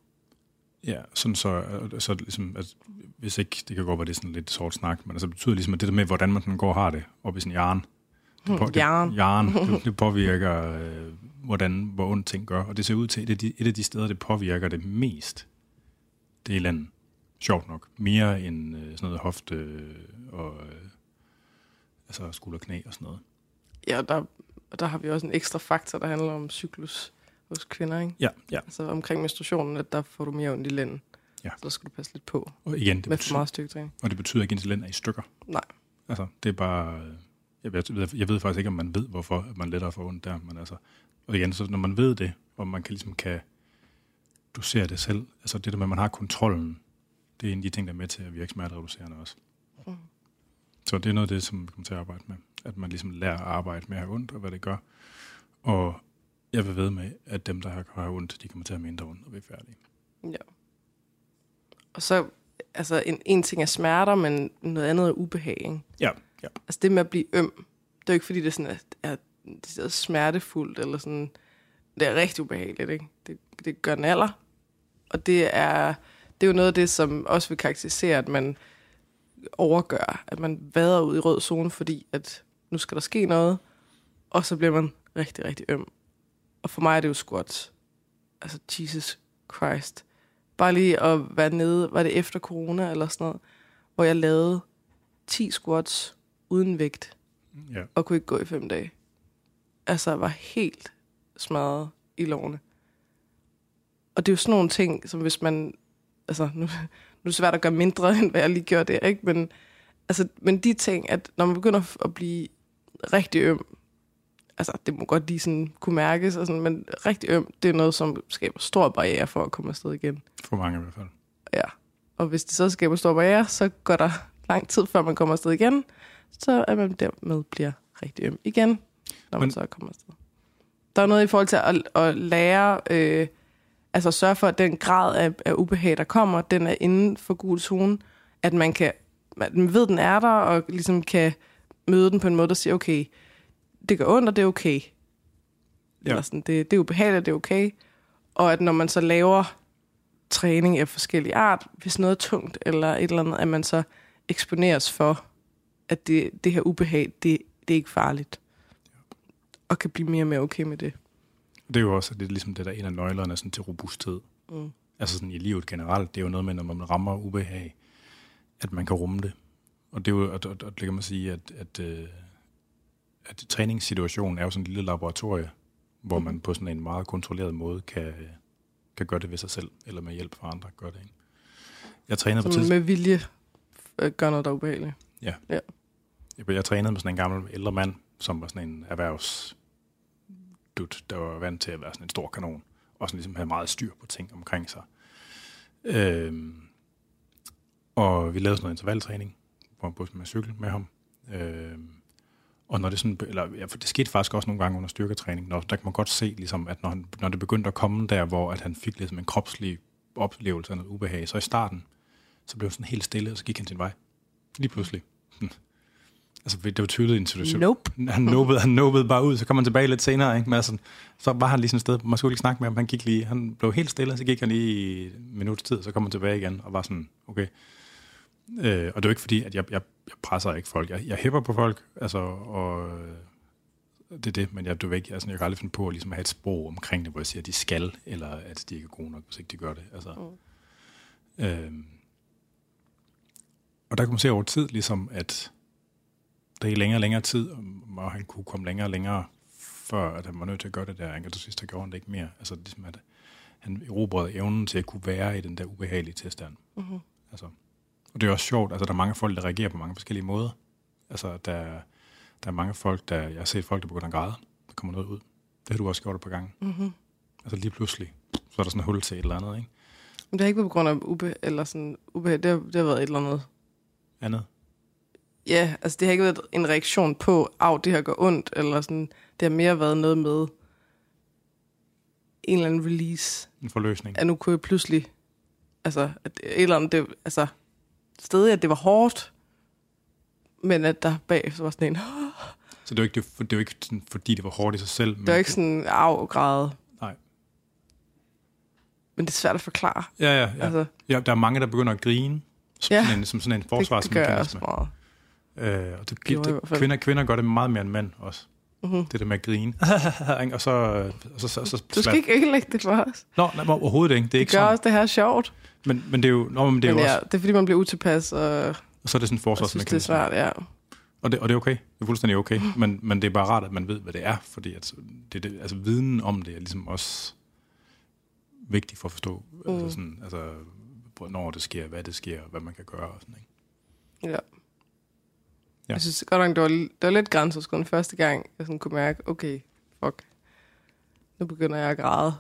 Ja, sådan så, øh, så ligesom, at hvis ikke, det kan godt være, det er sådan lidt sort snak, men altså, det betyder ligesom, at det der med, hvordan man sådan går har det op i sin hjerne, det, på, det, Jern. jern, det, det påvirker, øh, hvordan, hvor ondt ting gør. Og det ser ud til, at et af de, et af de steder, det påvirker det mest, det er i landet. Sjovt nok. Mere end øh, sådan noget hofte øh, og øh, altså skulder knæ og sådan noget. Ja, og der, og der har vi også en ekstra faktor, der handler om cyklus hos kvinder, ikke? Ja, ja. Altså omkring menstruationen, at der får du mere ondt i lænden. Ja. Så der skal du passe lidt på Og igen, det med for betyder, meget styrketræning. og det betyder ikke, at ens lænd er i stykker. Nej. Altså, det er bare... Jeg ved, jeg ved faktisk ikke, om man ved, hvorfor man lettere får ondt der, men altså... Og igen, så når man ved det, og man kan ligesom kan dosere det selv, altså det der med, at man har kontrollen, det er en af de ting, der er med til at virke smertereducerende også. Mm. Så det er noget af det, som vi kommer til at arbejde med. At man ligesom lærer at arbejde med at have ondt, og hvad det gør. Og jeg vil ved med, at dem, der har, har ondt, de kommer til at have mindre ondt, vi er færdige. Ja. Og så, altså en, en ting er smerter, men noget andet er ubehag, ikke? Ja, ja. Altså det med at blive øm, det er jo ikke fordi, det er sådan, at er, det er smertefuldt, eller sådan, det er rigtig ubehageligt, ikke? Det, det gør naller. Og det er, det er jo noget af det, som også vil karakterisere, at man overgør, at man vader ud i rød zone, fordi at nu skal der ske noget, og så bliver man rigtig, rigtig øm. Og for mig er det jo squats. Altså, Jesus Christ. Bare lige at være nede, var det efter corona eller sådan noget, hvor jeg lavede 10 squats uden vægt, ja. og kunne ikke gå i fem dage. Altså, jeg var helt smadret i lårene. Og det er jo sådan nogle ting, som hvis man... Altså, nu, nu er det svært at gøre mindre, end hvad jeg lige gjorde der, ikke? Men, altså, men de ting, at når man begynder at blive rigtig øm, altså, det må godt lige sådan kunne mærkes, og sådan, men rigtig øm, det er noget, som skaber stor barriere for at komme afsted igen. For mange i hvert fald. Ja. Og hvis det så skaber stor barriere, så går der lang tid, før man kommer afsted igen, så er man dermed bliver rigtig øm igen, når man Men- så kommer afsted. Der er noget i forhold til at, at lære, øh, altså sørge for, at den grad af, af ubehag, der kommer, den er inden for gul zone, at man kan, man ved, den er der, og ligesom kan møde den på en måde, der siger, okay, det gør ondt, og det er okay. Ja. Eller sådan, det, det er ubehageligt, det er okay. Og at når man så laver træning af forskellige art, hvis noget er tungt eller et eller andet, at man så eksponeres for, at det, det her ubehag, det, det er ikke farligt. Og kan blive mere og mere okay med det. Det er jo også det er ligesom det, der er en af nøglerne sådan, til robusthed. Mm. Altså sådan i livet generelt, det er jo noget med, når man rammer ubehag, at man kan rumme det. Og det er jo, og, og, og det kan man sige, at, at, øh, at træningssituationen er jo sådan et lille laboratorie, hvor man på sådan en meget kontrolleret måde kan, kan gøre det ved sig selv, eller med hjælp fra andre gør det. Ikke? Jeg trænede på tidspunkt, med vilje øh, gør noget, der er ubehageligt jeg, jeg trænede med sådan en gammel ældre mand, som var sådan en erhvervs der var vant til at være sådan en stor kanon, og sådan ligesom havde meget styr på ting omkring sig. Øhm, og vi lavede sådan noget intervaltræning, hvor på med cykel med ham. Øhm, og når det sådan, eller, ja, for det skete faktisk også nogle gange under styrketræning, når, der kan man godt se, ligesom, at når, han, når det begyndte at komme der, hvor at han fik ligesom en kropslig oplevelse af noget ubehag, så i starten, så blev han sådan helt stille, og så gik han sin vej. Lige pludselig altså, det var tydeligt en situation. Nope. Han nobede, han nobede bare ud, så kom han tilbage lidt senere, ikke? Men altså, så var han lige sådan et sted, man skulle ikke snakke med ham, han gik lige, han blev helt stille, så gik han lige i en minuts tid, så kom han tilbage igen, og var sådan, okay. Øh, og det er jo ikke fordi, at jeg, jeg, jeg presser ikke folk. Jeg, jeg hæpper på folk, altså, og øh, det er det, men jeg, du ved ikke, altså, jeg kan aldrig finde på at, ligesom, have et sprog omkring det, hvor jeg siger, at de skal, eller at de ikke er gode nok, hvis ikke de gør det. Altså, mm. øh, og der kan man se over tid, ligesom, at der i længere og længere tid, og han kunne komme længere og længere, før at han var nødt til at gøre det der, og til sidst, gjorde han det ikke mere. Altså, ligesom, at han erobrede evnen til at kunne være i den der ubehagelige tilstand. Mm-hmm. Altså, og det er også sjovt, altså der er mange folk, der reagerer på mange forskellige måder. Altså der, der er mange folk, der, jeg har set folk, der begynder at græde, der kommer noget ud. Det har du også gjort et par gange. Mm-hmm. Altså lige pludselig, så er der sådan en hul til et eller andet, ikke? Men det har ikke været på grund af ube, eller sådan ube, det, har, det har været et eller andet. Andet? Ja, altså det har ikke været en reaktion på, af det her går ondt, eller sådan, det har mere været noget med en eller anden release. En forløsning. At nu kunne jeg pludselig, altså, at et eller andet, det, altså, stadig, at det var hårdt, men at der bagefter var sådan en... Så det var ikke, det, det var ikke sådan, fordi det var hårdt i sig selv? Det var ikke sådan afgrad. Nej. Men det er svært at forklare. Ja, ja, ja. Altså, ja der er mange, der begynder at grine, som, ja, sådan, en, som sådan en forsvarsmekanisme. Det, det gør også meget. Øh, og det, det, det, kvinder, kvinder gør det meget mere end mænd også. Uh-huh. Det der med at grine. og så, og så, så, så, du skal ikke ødelægge det for os. Nå, nej, overhovedet ikke. Det, er det ikke gør sådan. også det her sjovt. Men, men det er jo, nå, men det er men jo ja, også... det er fordi, man bliver utilpas. Og, og så er det sådan en forsvarsmekanisme. det er svært, ja. Og det, og det er okay. Det er fuldstændig okay. Men, men det er bare rart, at man ved, hvad det er. Fordi at det, det, altså, viden om det er ligesom også vigtigt for at forstå, mm. altså sådan, altså, hvornår det sker, hvad det sker, hvad man kan gøre. Og sådan, ikke? Ja. Ja. Jeg synes godt nok, det var, det var lidt grænseoverskridende første gang, jeg sådan kunne mærke, okay, fuck, nu begynder jeg at græde.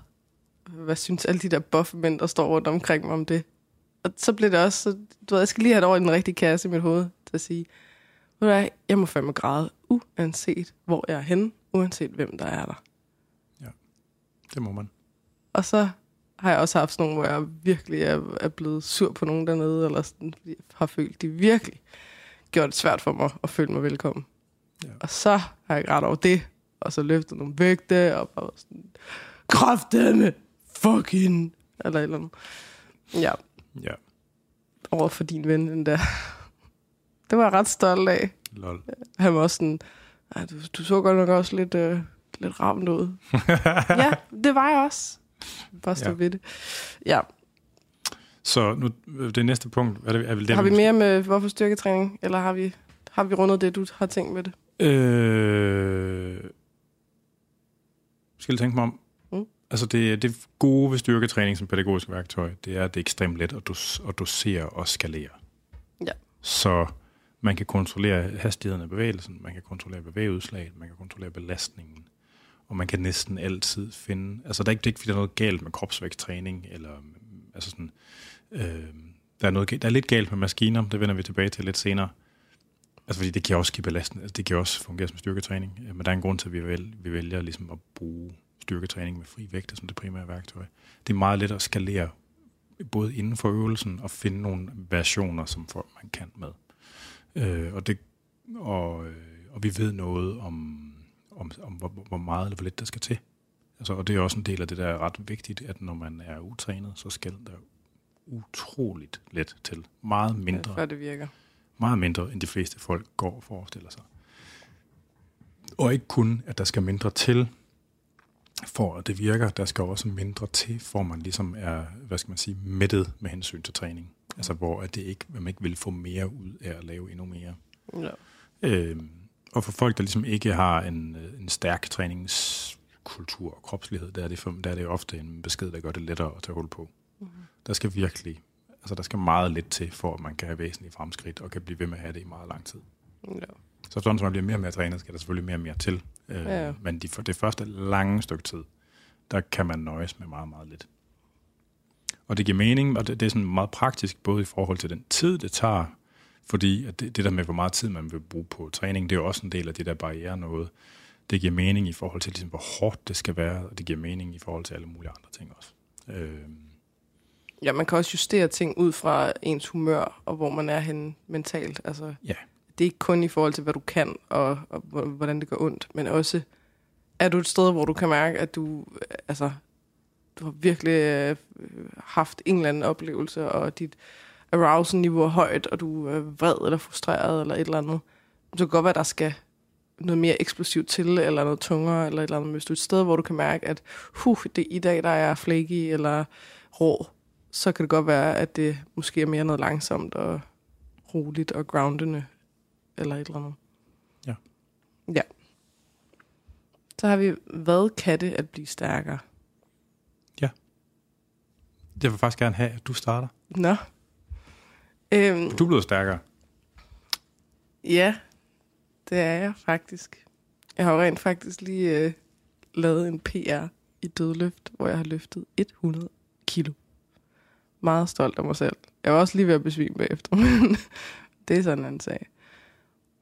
Hvad synes alle de der buffemænd, der står rundt omkring mig om det? Og så blev det også, så, du ved, jeg skal lige have det over i den rigtige kasse i mit hoved, til at sige, ved du hvad, jeg må fandme græde, uanset hvor jeg er henne, uanset hvem der er der. Ja, det må man. Og så har jeg også haft sådan nogle, hvor jeg virkelig er, er blevet sur på nogen dernede, eller sådan, har følt, de virkelig gjort det svært for mig at føle mig velkommen. Ja. Og så har jeg grædt over det, og så løftet nogle vægte, og bare sådan, kraftedeme, fucking, eller eller andet. Ja. Ja. Over for din ven, den der. Det var jeg ret stolt af. Lol. Han var også sådan, du, du så godt nok også lidt, øh, lidt ramt ud. ja, det var jeg også. Bare stå ja. ved det. Ja, så nu, det næste punkt, er det, er vel det, Har vi mere med hvorfor styrketræning, eller har vi, har vi rundet det, du har tænkt med det? Øh, skal jeg tænke mig om? Mm. Altså det, det gode ved styrketræning som pædagogisk værktøj, det er, at det er ekstremt let at, dos, at dosere og skalere. Ja. Så man kan kontrollere hastigheden af bevægelsen, man kan kontrollere bevægeudslaget, man kan kontrollere belastningen, og man kan næsten altid finde, altså der er ikke, det er ikke fordi, der er noget galt med kropsvægtstræning, eller altså sådan, Øh, der, er noget, der er lidt galt med maskiner, det vender vi tilbage til lidt senere. Altså fordi det kan også give belastning, altså det kan også fungere som styrketræning, øh, men der er en grund til, at vi, vælger, vi vælger ligesom at bruge styrketræning med fri vægt som det primære værktøj. Det er meget let at skalere både inden for øvelsen og finde nogle versioner, som folk man kan med. Øh, og, det, og, øh, og vi ved noget om, om, om hvor, hvor meget eller hvor lidt der skal til. Altså, og det er også en del af det, der er ret vigtigt, at når man er utrænet, så skal der utroligt let til. Meget mindre. Ja, før det virker. Meget mindre, end de fleste folk går og forestiller sig. Og ikke kun, at der skal mindre til, for at det virker. Der skal også mindre til, for man ligesom er, hvad skal man sige, mættet med hensyn til træning. Altså hvor at det ikke, man ikke vil få mere ud af at lave endnu mere. Ja. Øhm, og for folk, der ligesom ikke har en, en stærk træningskultur og kropslighed, der er, det, der er det ofte en besked, der gør det lettere at tage hul på. Mm-hmm. Der skal virkelig, altså der skal meget lidt til, for at man kan have væsentlige fremskridt, og kan blive ved med at have det i meget lang tid. Ja. Så sådan, som man bliver mere og mere trænet, skal der selvfølgelig mere og mere til. Øh, ja. Men de, for det første lange stykke tid, der kan man nøjes med meget, meget lidt. Og det giver mening, og det, det er sådan meget praktisk, både i forhold til den tid, det tager, fordi at det, det der med, hvor meget tid man vil bruge på træning, det er jo også en del af det der barriere noget. Det giver mening i forhold til, ligesom, hvor hårdt det skal være, og det giver mening i forhold til alle mulige andre ting også. Øh, Ja, man kan også justere ting ud fra ens humør, og hvor man er henne mentalt. Altså, ja. Det er ikke kun i forhold til, hvad du kan, og, og hvordan det går ondt, men også, er du et sted, hvor du kan mærke, at du, altså, du har virkelig øh, haft en eller anden oplevelse, og dit arousal-niveau er højt, og du er vred eller frustreret eller et eller andet, så kan godt være, at der skal noget mere eksplosivt til, eller noget tungere, eller et eller andet. Men hvis du er et sted, hvor du kan mærke, at huh, det i dag, der er flaky eller rå, så kan det godt være, at det måske er mere noget langsomt og roligt og groundende, eller et eller andet. Ja. Ja. Så har vi, hvad kan det at blive stærkere? Jeg vil faktisk gerne have, at du starter. Nå. Øhm, Du er blevet stærkere. ja, det er jeg faktisk. Jeg har jo rent faktisk lige øh, lavet en PR i dødløft, hvor jeg har løftet 100 kilo. Meget stolt af mig selv. Jeg var også lige ved at besvime bagefter, men det er sådan en sag.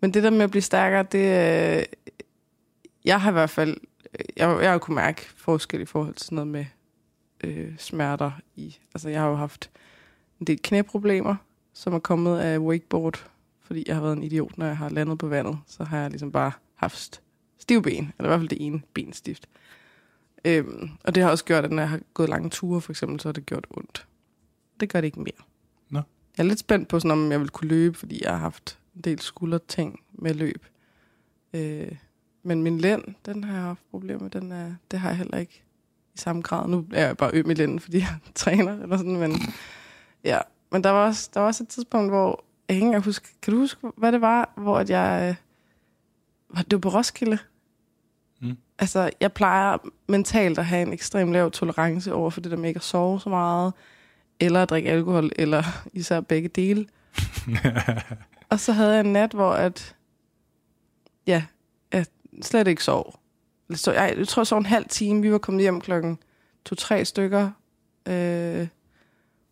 Men det der med at blive stærkere, det øh, jeg har i hvert fald, øh, jeg, jeg har kunnet mærke forskel i forhold til sådan noget med øh, smerter i. Altså jeg har jo haft en del knæproblemer, som er kommet af wakeboard, fordi jeg har været en idiot, når jeg har landet på vandet. Så har jeg ligesom bare haft stive ben, eller i hvert fald det ene ben stift. Øhm, og det har også gjort, at når jeg har gået lange ture, for eksempel, så har det gjort ondt. Det gør det ikke mere. Nå. Jeg er lidt spændt på, sådan, om jeg vil kunne løbe, fordi jeg har haft en del skulderting med løb. Øh, men min lænd, den har jeg haft problemer med. Den er, det har jeg heller ikke i samme grad. Nu er jeg bare øm i lænden, fordi jeg træner, eller sådan, men ja. Men der var også, der var også et tidspunkt, hvor jeg ikke engang huske, kan du huske, hvad det var, hvor at jeg, øh, var det var på Roskilde? Mm. Altså, jeg plejer mentalt at have en ekstrem lav tolerance over for det der med ikke at sove så meget, eller at drikke alkohol, eller især begge dele. Og så havde jeg en nat, hvor at, ja, jeg slet ikke sov. Så jeg, jeg tror, jeg sov en halv time. Vi var kommet hjem klokken to-tre stykker. Øh,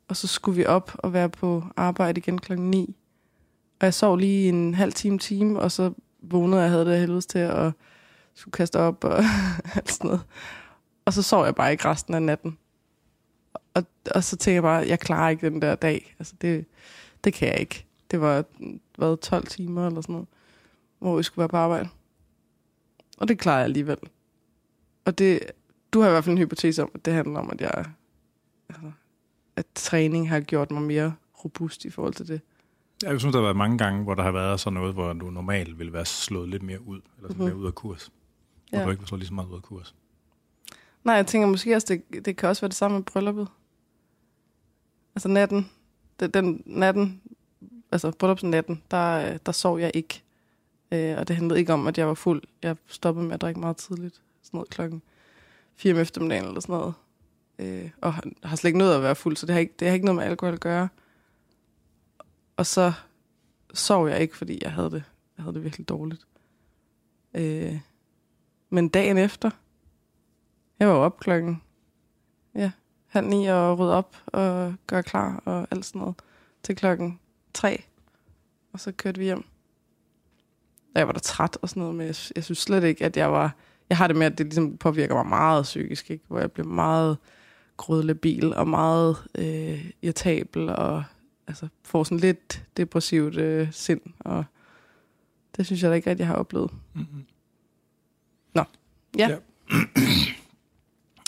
og så skulle vi op og være på arbejde igen klokken 9. Og jeg sov lige en halv time, time, og så vågnede jeg, havde det helvedes til at skulle kaste op og alt sådan noget. Og så sov jeg bare ikke resten af natten. Og, og så tænkte jeg bare, jeg klarer ikke den der dag. Altså det, det kan jeg ikke. Det var hvad, 12 timer eller sådan noget, hvor vi skulle være på arbejde. Og det klarer jeg alligevel. Og det, du har i hvert fald en hypotese om, at det handler om, at jeg altså, at træning har gjort mig mere robust i forhold til det. Jeg synes, der har været mange gange, hvor der har været sådan noget, hvor du normalt ville være slået lidt mere ud, eller sådan Mhm. mere ud af kurs. Hvor Ja. du ikke var slået lige så meget ud af kurs. Nej, jeg tænker måske også, det, det kan også være det samme med brylluppet. Altså natten, den, den natten, altså bryllupsnatten, der, øh, der sov jeg ikke. Øh, og det handlede ikke om, at jeg var fuld. Jeg stoppede med at drikke meget tidligt. Sådan noget klokken 4 om eftermiddagen eller sådan noget. Øh, og har- har slet ikke noget at være fuld, så det har, ikke, det har ikke noget med alkohol at gøre. Og så sov jeg ikke, fordi jeg havde det, jeg havde det virkelig dårligt. Øh, men dagen efter, jeg var op klokken ja, halv ni og rydde op og gøre klar og alt sådan noget til klokken tre. Og så kørte vi hjem. Og jeg var da træt og sådan noget, men jeg, jeg synes slet ikke, at jeg var... Jeg har det med, at det ligesom påvirker mig meget psykisk, ikke? hvor jeg bliver meget grødlabil og meget øh, irritabel og altså, får sådan lidt depressivt øh, sind. Og det synes jeg da ikke, at jeg har oplevet. Mm-hmm. Nå. Ja. ja.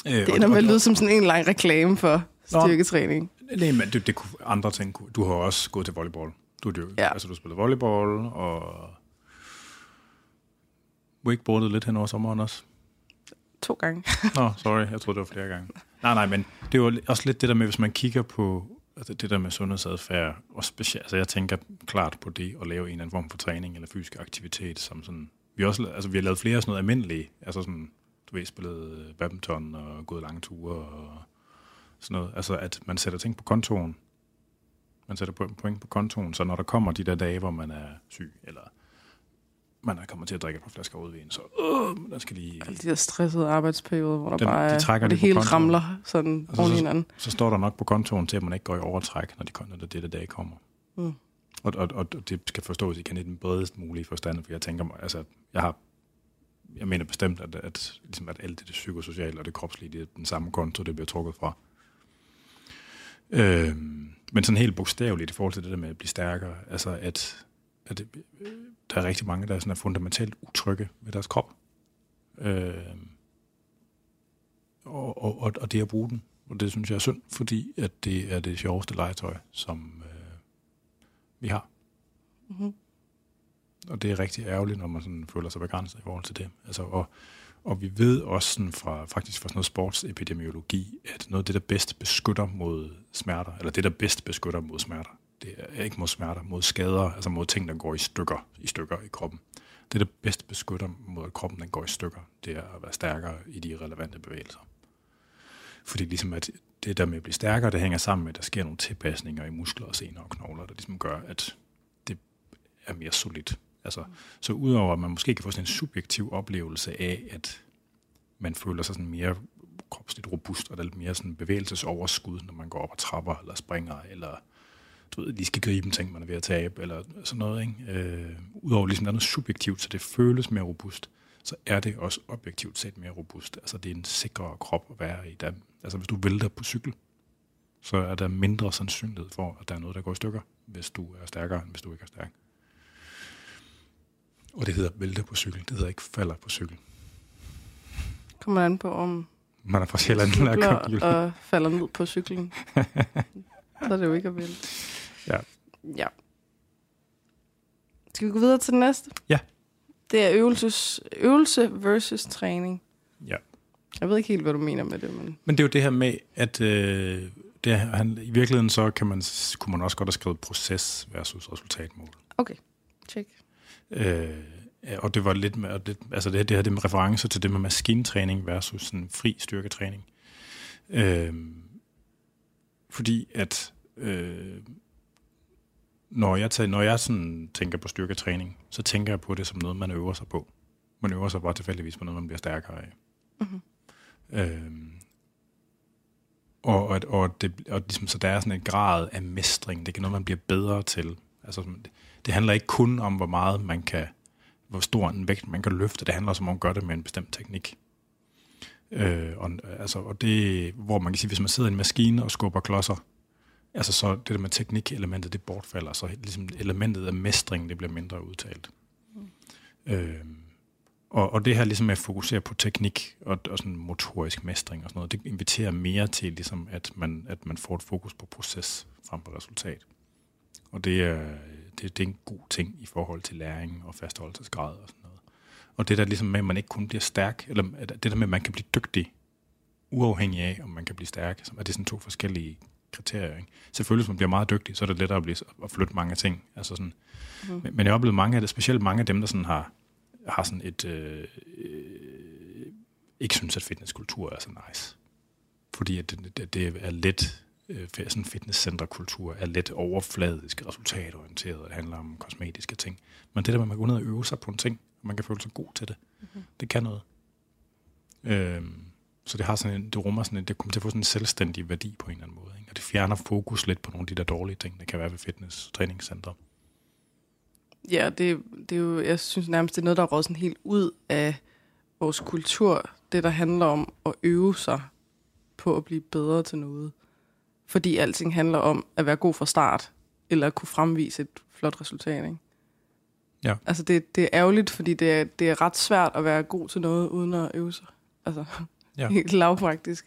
øh, Det ender med at lyde som sådan en lang reklame for Nå. styrketræning. Nej, men det, det kunne, andre ting. kunne- Du har også gået til volleyball. Du, du, Ja. altså, du spillede volleyball, og wakeboardet lidt hen over sommeren også. To gange. Nå, sorry, jeg troede, det var flere gange. Nej, nej, men det er jo også lidt det der med, hvis man kigger på altså det der med sundhedsadfærd, og specielt, altså jeg tænker klart på det at lave en eller anden form for træning eller fysisk aktivitet, som sådan, vi også, altså vi har lavet flere sådan noget almindelige, altså sådan, du ved, spillet badminton og gået lange ture og sådan noget, altså at man sætter ting på kontoen, man sætter po- point på kontoen, så når der kommer de der dage, hvor man er syg, eller man er kommet til at drikke et par flasker rødvin, så øh, der skal lige, Alle de der stressede arbejdsperioder, hvor der Den- bare de er, trækker det hele kontoen. ramler sådan Altså, oven så- hinanden. så står der nok på kontoen til, at man ikke går i overtræk, når, de, når det, det dag kommer. Mm. Og, og, og det skal forstås igen i den bredest mulige forstand, for jeg tænker mig, altså, jeg har, jeg mener bestemt, at, at, ligesom at alt det, det psykosociale og det kropslige, det er den samme konto, det bliver trukket fra. Øh, men sådan helt bogstaveligt i forhold til det der med at blive stærkere, altså at, at det, der er rigtig mange, der er, sådan er fundamentalt utrygge ved deres krop. Øh, og, og, og, og det at bruge den. Og det synes jeg er synd, fordi at det er det sjoveste legetøj, som, øh, vi har. Mm-hmm. Og det er rigtig ærgerligt, når man sådan føler sig begrænset i forhold til det. Altså, og, og vi ved også sådan fra, faktisk fra sådan noget sportsepidemiologi, at noget af det, der bedst beskytter mod smerter, eller det, der bedst beskytter mod smerter, det er ikke mod smerter, mod skader, altså mod ting, der går i stykker, i stykker i kroppen. Det, der bedst beskytter mod, at kroppen den går i stykker, det er at være stærkere i de relevante bevægelser. Fordi ligesom at det der med at blive stærkere, det hænger sammen med, at der sker nogle tilpasninger i muskler og sener og knogler, der ligesom gør, at det er mere solidt. Altså, så udover at man måske kan få sådan en subjektiv oplevelse af, at man føler sig sådan mere kropsligt robust, og der er lidt mere sådan bevægelsesoverskud, når man går op og trapper, eller springer, eller du ved, lige skal gribe en ting, man er ved at tabe, eller sådan noget. Ikke? Øh, Udover ligesom der er noget subjektivt, så det føles mere robust, så er det også objektivt set mere robust. Altså det er en sikrere krop at være i. Der, altså hvis du vælter på cykel, så er der mindre sandsynlighed for, at der er noget, der går i stykker, hvis du er stærkere, end hvis du ikke er stærk. Og det hedder vælte på cykel. Det hedder ikke falder på cykel. Kommer an på, om Man er fra Sjælland, eller cykler og falder ned på cyklen. så er det jo ikke at vælge. Ja. Ja. Skal vi gå videre til den næste? Ja. Det er øvelses, øvelse versus træning. Ja. Jeg ved ikke helt, hvad du mener med det, men... Men det er jo det her med, at øh, det, han, i virkeligheden så kan man, kunne man også godt have skrevet proces versus resultatmål. Okay, check. Øh, og det var lidt med, og det, altså det, det her det med referencer til det med maskintræning versus sådan fri styrketræning. Øh, fordi at øh, når jeg, tager, når jeg sådan tænker på styrketræning, så tænker jeg på det som noget, man øver sig på. Man øver sig bare tilfældigvis på noget, man bliver stærkere af. Mm-hmm. Øh, og, og, og, det, og ligesom, så der er sådan en grad af mestring. Det er noget, man bliver bedre til. Altså, det, handler ikke kun om, hvor meget man kan, hvor stor en vægt man kan løfte. Det handler også om, at man gør det med en bestemt teknik. Øh, og, altså, og det, hvor man kan sige, hvis man sidder i en maskine og skubber klodser, altså så det der med teknikelementet, det bortfalder, så ligesom elementet af mestring, det bliver mindre udtalt. Mm. Øh, og, og det her ligesom med at fokusere på teknik og, og sådan motorisk mestring og sådan noget, det inviterer mere til, ligesom at, man, at man får et fokus på proces frem for resultat. Og det er, det, det er en god ting i forhold til læring og fastholdelsesgrad og sådan noget. Og det der ligesom med, at man ikke kun bliver stærk, eller det der med, at man kan blive dygtig, uafhængig af, om man kan blive stærk, så er det sådan to forskellige kriterier. Ikke? Selvfølgelig, hvis man bliver meget dygtig, så er det lettere at, blive, at flytte mange ting. Altså sådan. Mm. Men, men jeg har oplevet mange af det, specielt mange af dem, der sådan har, har sådan et, øh, øh, ikke synes, at fitnesskultur er så nice. Fordi at det, det, det er let, øh, sådan fitnesscenterkultur er let overfladisk, resultatorienteret, og det handler om kosmetiske ting. Men det der med, at man går ned og øve sig på en ting, og man kan føle sig god til det, mm-hmm. det kan noget. Øhm, så det har sådan en, det rummer sådan en, det kommer til at få sådan en selvstændig værdi på en eller anden måde. Ikke? Og det fjerner fokus lidt på nogle af de der dårlige ting, der kan være ved fitness træningscentre. Ja, det, det er jo, jeg synes nærmest, det er noget, der er sådan helt ud af vores kultur. Det, der handler om at øve sig på at blive bedre til noget. Fordi alting handler om at være god fra start, eller at kunne fremvise et flot resultat, ikke? Ja. Altså, det, det er ærgerligt, fordi det er, det er ret svært at være god til noget, uden at øve sig. Altså, Ja. helt lavpraktisk.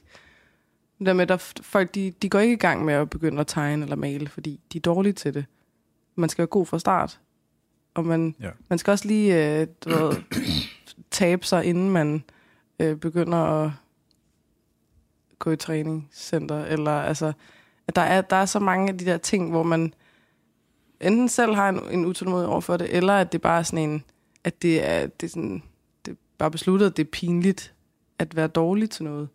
Det der med, at der, folk de, de går ikke i gang med at begynde at tegne eller male, fordi de er dårlige til det. Man skal være god fra start. Og man, Ja. man skal også lige øh, du ved, tabe sig, inden man øh, begynder at gå i træningscenter. Eller, altså, at der, er, der er så mange af de der ting, hvor man enten selv har en, en utålmodighed over for det, eller at det bare er sådan en, at det er, det er, sådan, det er bare besluttet, at det er pinligt at være dårlig til noget.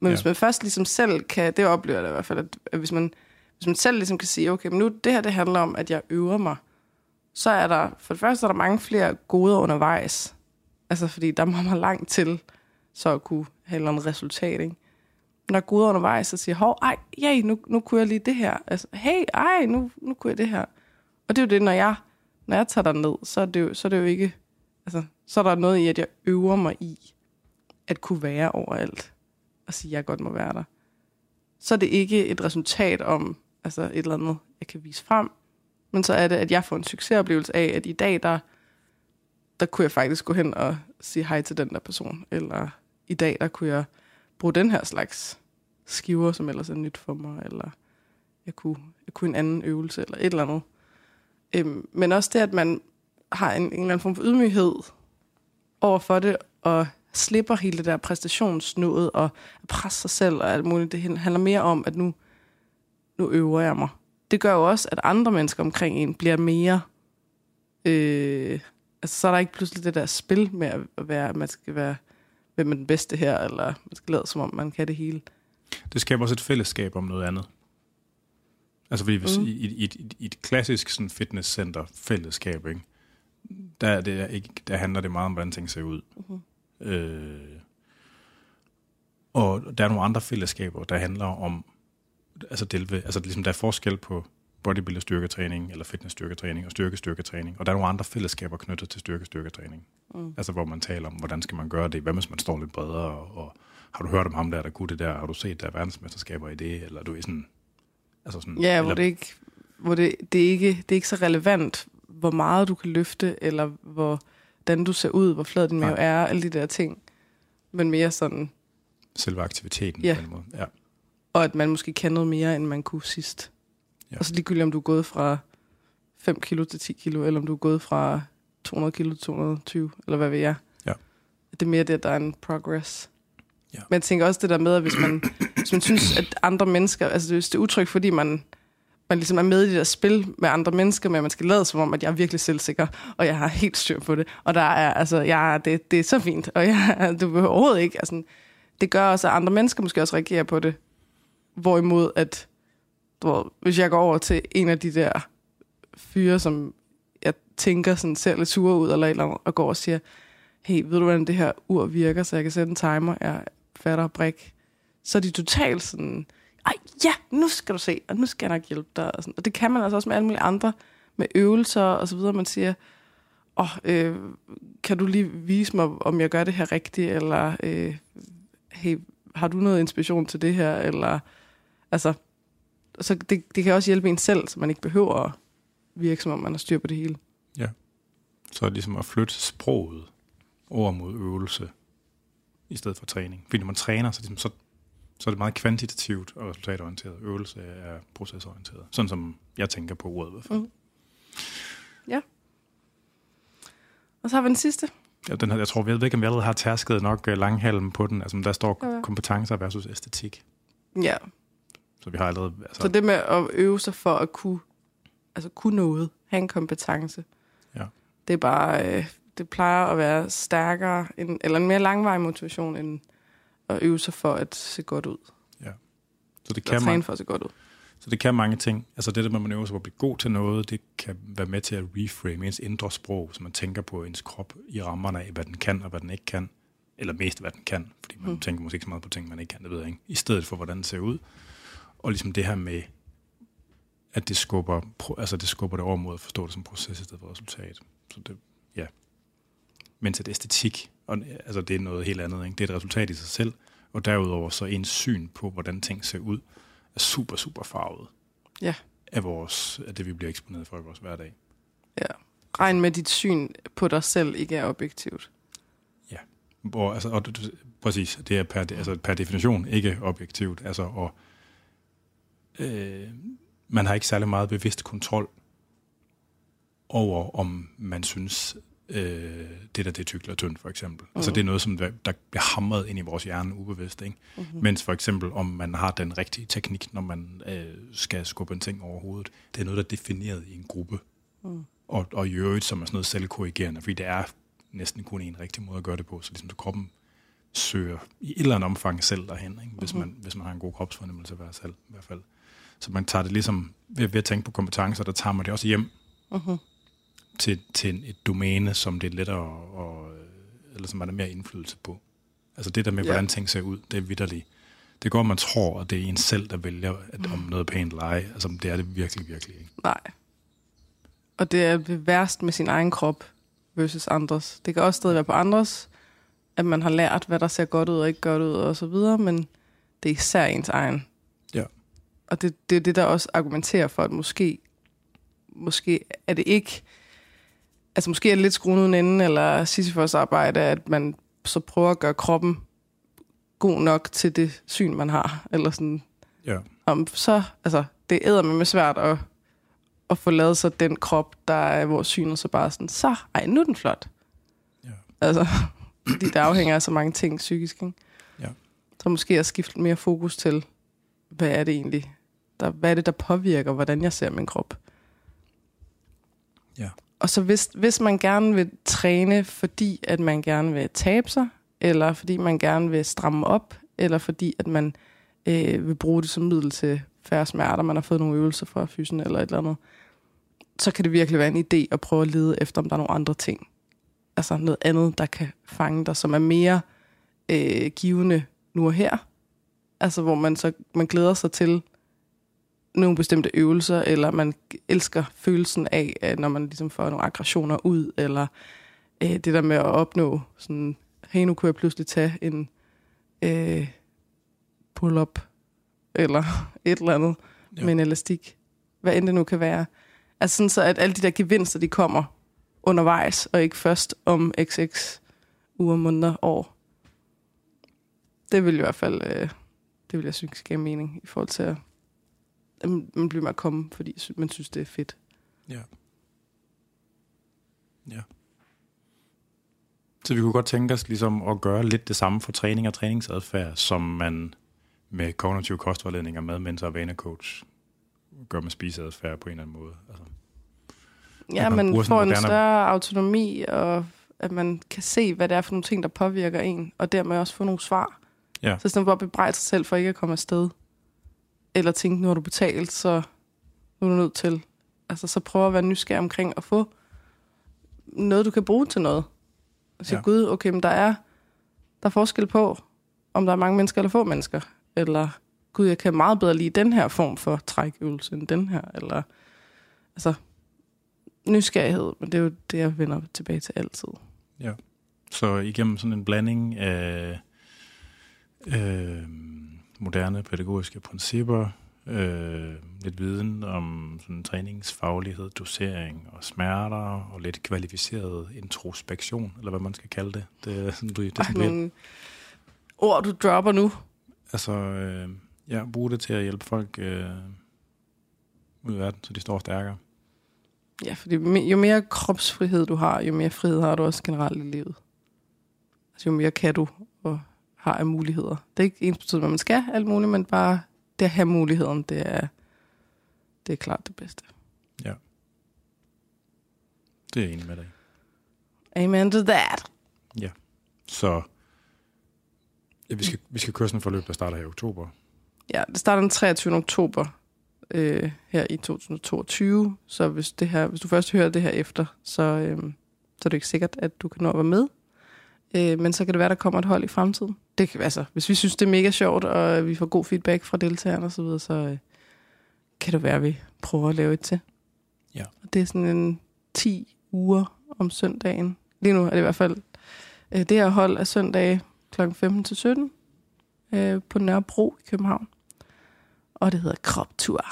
Men ja. Hvis man først ligesom selv kan, det oplever jeg i hvert fald, at, at hvis, man, hvis man selv ligesom kan sige, okay, men nu det her det handler om, at jeg øver mig, så er der, for det første er der mange flere gode undervejs. Altså fordi der er meget, meget langt til, så at kunne have et resultat, ikke? Når Gud er undervejs, så siger, hov, ej, yay, nu, nu kunne jeg lige det her. Altså, hey, ej, nu, nu kunne jeg det her. Og det er jo det, når jeg, når jeg tager ned, så er det jo, så er det jo ikke, altså, så er der noget i, at jeg øver mig i, at kunne være overalt, og sige, at jeg godt må være der. Så er det ikke et resultat om, altså et eller andet, jeg kan vise frem, men så er det, at jeg får en succesoplevelse af, at i dag, der, der kunne jeg faktisk gå hen og sige hej til den der person, eller i dag, der kunne jeg bruge den her slags skiver, som ellers er nyt for mig, eller jeg kunne, jeg kunne en anden øvelse, eller et eller andet. Øhm, men også det, at man har en, en eller anden form for ydmyghed over for det, og slipper hele det der præstationsnået, og at presse sig selv og alt muligt. Det handler mere om, at nu, nu øver jeg mig. Det gør jo også, at andre mennesker omkring en bliver mere... Øh, altså, så er der ikke pludselig det der spil med at være, at man skal være hvem er den bedste her, eller man skal lade som om, man kan det hele. Det skaber også et fællesskab om noget andet. Altså fordi hvis, Mm. mm. i, i, i, i et klassisk sådan fitnesscenter fællesskab, ikke? Der, er det ikke, der handler det meget om, hvordan ting ser ud. Mhm. Øh, og der er nogle andre fællesskaber, der handler om, altså, delve, altså ligesom der er forskel på bodybuilder styrketræning, eller fitness styrketræning, og styrke styrketræning. Og der er nogle andre fællesskaber knyttet til styrke styrketræning. Mm. Altså hvor man taler om, hvordan skal man gøre det, hvad hvis man står lidt bredere, og, og har du hørt om ham der, der kunne det der, har du set der er verdensmesterskaber i det, eller du er sådan, altså sådan, Ja, eller, hvor det ikke, hvor det, det, er ikke, det er ikke så relevant, hvor meget du kan løfte, eller hvordan du ser ud, hvor flad din mave Nej. er, alle de der ting. Men mere sådan, selve aktiviteten Ja. på den måde. Ja. og at man måske kan noget mere, end man kunne sidst. Ja. Og så ligegyldigt, om du er gået fra 5 kilo til 10 kilo, eller om du er gået fra 200 kilo til 220, eller hvad ved jeg. Ja. Det er mere det, at der er en progress. Ja. Men jeg tænker også det der med, at hvis man, hvis man synes, at andre mennesker, altså hvis det er utrygt, fordi man, man ligesom er med i det der spil med andre mennesker, men man skal lade som om, at jeg er virkelig selvsikker, og jeg har helt styr på det. Og der er, altså, jeg, det, det er så fint, og jeg, du behøver overhovedet ikke, altså, det gør også, at andre mennesker måske også reagerer på det. Hvorimod, at du ved, hvis jeg går over til en af de der fyre, som jeg tænker sådan, ser lidt sure ud, eller eller andet, og går og siger, hey, ved du, hvordan det her ur virker, så jeg kan sætte en timer, jeg fatter brik. Så er de totalt sådan, ej, ja, nu skal du se, og nu skal jeg nok hjælpe dig. Og, sådan. og det kan man altså også med alle mulige andre, med øvelser og så videre. Man siger, åh, oh, øh, kan du lige vise mig, om jeg gør det her rigtigt, eller øh, hey, har du noget inspiration til det her, eller altså, så det, det kan også hjælpe en selv, så man ikke behøver at virke, som om man har styr på det hele. Så er ligesom at flytte sproget over mod øvelse, i stedet for træning. Fordi når man træner, så, ligesom, så, så er det meget kvantitativt og resultatorienteret. Øvelse er procesorienteret. Sådan som jeg tænker på ordet i hvert fald. Mm. Og så har vi den sidste. Ja, den her, jeg tror, jeg ved ikke, om jeg allerede har tærsket nok uh, langhalm på den. Altså, der står Ja. kompetencer versus æstetik. Ja, Så vi har allerede... Altså, så det med at øve sig for at kunne, altså kunne noget, have en kompetence, Ja. det er bare, øh, det plejer at være stærkere, end, eller en mere langvarig motivation, end at øve sig for at se godt ud. så, det kan træne man, for at se godt ud. så det kan mange ting. Altså det der med, at man øver sig på at blive god til noget, det kan være med til at reframe ens indre sprog, så man tænker på ens krop i rammerne af, hvad den kan og hvad den ikke kan. Eller mest, hvad den kan. Fordi man mm. tænker måske ikke så meget på ting, man ikke kan, det ved jeg ikke. I stedet for, hvordan det ser ud. Og ligesom det her med, at det skubber, altså det skubber det over mod at forstå det som proces i stedet for resultat. Så det, ja. Mens at æstetik, og, altså det er noget helt andet. Ikke? Det er et resultat i sig selv. Og derudover så ens syn på, hvordan ting ser ud, er super, super farvet. Ja. Af, vores, af det, vi bliver eksponeret for i vores hverdag. Ja. Regn med dit syn på dig selv ikke er objektivt. Hvor, altså, og, præcis, det er per, altså, per definition ikke objektivt. Altså, og, øh, man har ikke særlig meget bevidst kontrol over, om man synes, øh, det der det er tykt eller tyndt, for eksempel. Mm. Altså, Mhm. det er noget, som der, der bliver hamret ind i vores hjerne ubevidst. Ikke? Mm-hmm. Mens for eksempel, om man har den rigtige teknik, når man øh, skal skubbe en ting over hovedet, det er noget, der er defineret i en gruppe. Mm. Og, og i øvrigt, som er sådan noget selvkorrigerende, fordi det er næsten kun en rigtig måde at gøre det på, så ligesom så kroppen søger i et eller andet omfang selv derhen, ikke? Hvis, Mhm. man, hvis man har en god kropsfornemmelse af sig selv, i hvert fald. Så man tager det ligesom, ved, ved at tænke på kompetencer, der tager man det også hjem Mm-hmm. til, til et domæne, som det er lettere, og, eller som man har mere indflydelse på. Altså det der med, hvordan ting ser ud, det er vidderligt. Det går, man tror, at det er en selv, der vælger, at, om noget er pænt eller ej. Altså det er det virkelig, virkelig ikke. Nej. Og det er værst med sin egen krop versus andres. Det kan også stadig være på andres, at man har lært, hvad der ser godt ud og ikke godt ud og så videre, men det er især ens egen. Og det, det er det, der også argumenterer for, at måske, måske er det ikke, altså måske er det lidt skruen uden enden, eller Sisyfos arbejde, at man så prøver at gøre kroppen god nok til det syn, man har. Eller sådan, Ja. om så, altså, det æder med svært at, at få lavet så den krop, der er vores synet så bare sådan, så, ej, nu er den flot. Ja. Altså, fordi det afhænger af så mange ting psykisk, ikke? Ja. Så måske at skifte mere fokus til, hvad er det egentlig, der, hvad er det, der påvirker, hvordan jeg ser min krop. Ja. Og så hvis, hvis man gerne vil træne, fordi at man gerne vil tabe sig, eller fordi man gerne vil stramme op, eller fordi at man øh, vil bruge det som middel til færre smerter, man har fået nogle øvelser fra fysen eller et eller andet, så kan det virkelig være en idé at prøve at lede efter, om der er nogle andre ting. Altså noget andet, der kan fange dig, som er mere øh, givende nu og her. Altså hvor man så man glæder sig til nogle bestemte øvelser, eller man elsker følelsen af, når man ligesom får nogle aggressioner ud, eller øh, det der med at opnå sådan, hey, nu kunne jeg pludselig tage en øh, pull-up, eller et eller andet Ja. med en elastik. Hvad end det nu kan være. Altså sådan så, at alle de der gevinster, de kommer undervejs, og ikke først om xx uger, måneder, år. Det vil i hvert fald, øh, det vil jeg synes gav mening i forhold til at at man bliver med at komme, fordi man synes, det er fedt. Ja. Ja. Så vi kunne godt tænke os ligesom at gøre lidt det samme for træning og træningsadfærd, som man med kognitiv kostvejledning og madmentor og vanecoach gør med spiseadfærd på en eller anden måde. Altså, Ja, man man, sådan får en moderne- større autonomi, og at man kan se, hvad det er for nogle ting, der påvirker en, og dermed også få nogle svar. Ja. Så stedet for at bebrejde sig selv for ikke at komme afsted, eller tænke, nu har du betalt, så nu er du nødt til. Altså, så prøv at være nysgerrig omkring at få noget, du kan bruge til noget. Og sige, Ja. ja. gud, okay, men der er, der er forskel på, om der er mange mennesker eller få mennesker. Eller, gud, jeg kan meget bedre lide den her form for trækøvelse end den her. Eller, altså, nysgerrighed, men det er jo det, jeg vender tilbage til altid. Så igennem sådan en blanding af øh, moderne pædagogiske principper, øh, lidt viden om sådan træningsfaglighed, dosering og smerter, og lidt kvalificeret introspektion, eller hvad man skal kalde det. Det er sådan, du, det er Ej, sådan nogle ord, du dropper nu. altså, øh, ja, bruge det til at hjælpe folk øh, ud i verden, så de står stærkere. Ja, fordi jo mere kropsfrihed du har, jo mere frihed har du også generelt i livet. Altså jo mere kan du har af muligheder. Det er ikke ens betydning, at man skal alt muligt, men bare det at have muligheden, det er, det er klart det bedste. Det er jeg enig med dig. Amen to that. Så ja, vi, skal, vi skal køre sådan et forløb, der starter her i oktober. Ja, det starter den 23. oktober øh, her i 2022. Så hvis, det her, hvis du først hører det her efter, så, øh, så er det ikke sikkert, at du kan nå at være med. Øh, men så kan det være, der kommer et hold i fremtiden. Det altså, hvis vi synes, det er mega sjovt, og vi får god feedback fra deltagerne osv., så, videre, så øh, kan det være, at vi prøver at lave et til. Ja. Og det er sådan en 10 uger om søndagen. Lige nu er det i hvert fald øh, det her hold af søndage kl. 15 til 17 øh, på Nørrebro i København. Og det hedder Kroptur.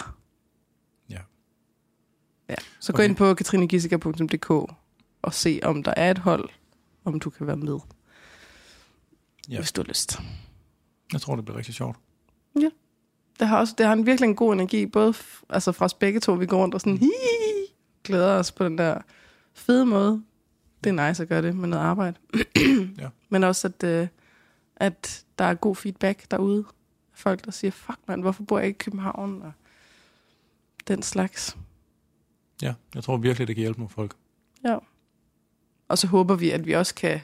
Ja. ja. Så gå Okay. ind på katrinegissika.dk og se, om der er et hold, om du kan være med, Ja. ja. hvis du har lyst. Jeg tror, det bliver rigtig sjovt. Det har, også, det har en virkelig en god energi, både f- altså fra os begge to, vi går rundt og sådan, hi, glæder os på den der fede måde. Det er nice at gøre det med noget arbejde. Ja. Men også, at, øh, at der er god feedback derude. Folk, der siger, fuck man, hvorfor bor jeg ikke i København? Og den slags. Ja, jeg tror virkelig, det kan hjælpe nogle folk. Ja. Og så håber vi, at vi også kan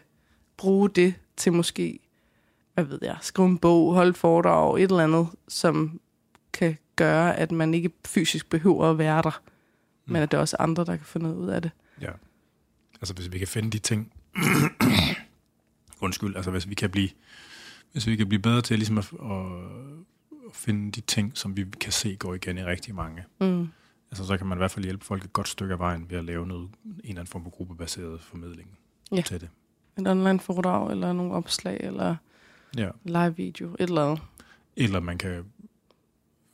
bruge det til måske, hvad ved jeg, skrive en bog, holde foredrag, et eller andet, som kan gøre, at man ikke fysisk behøver at være der, mm. men at der er også andre, der kan få noget ud af det. Ja. Altså, hvis vi kan finde de ting... Undskyld, altså hvis vi kan blive, hvis vi kan blive bedre til ligesom at, at, at finde de ting, som vi kan se går igen i rigtig mange. Mm. Altså, så kan man i hvert fald hjælpe folk et godt stykke af vejen ved at lave noget, en eller anden form for gruppebaseret formidling Ja. til det. Et online foredrag, eller nogle opslag, eller Ja. live video, et eller andet. Eller man kan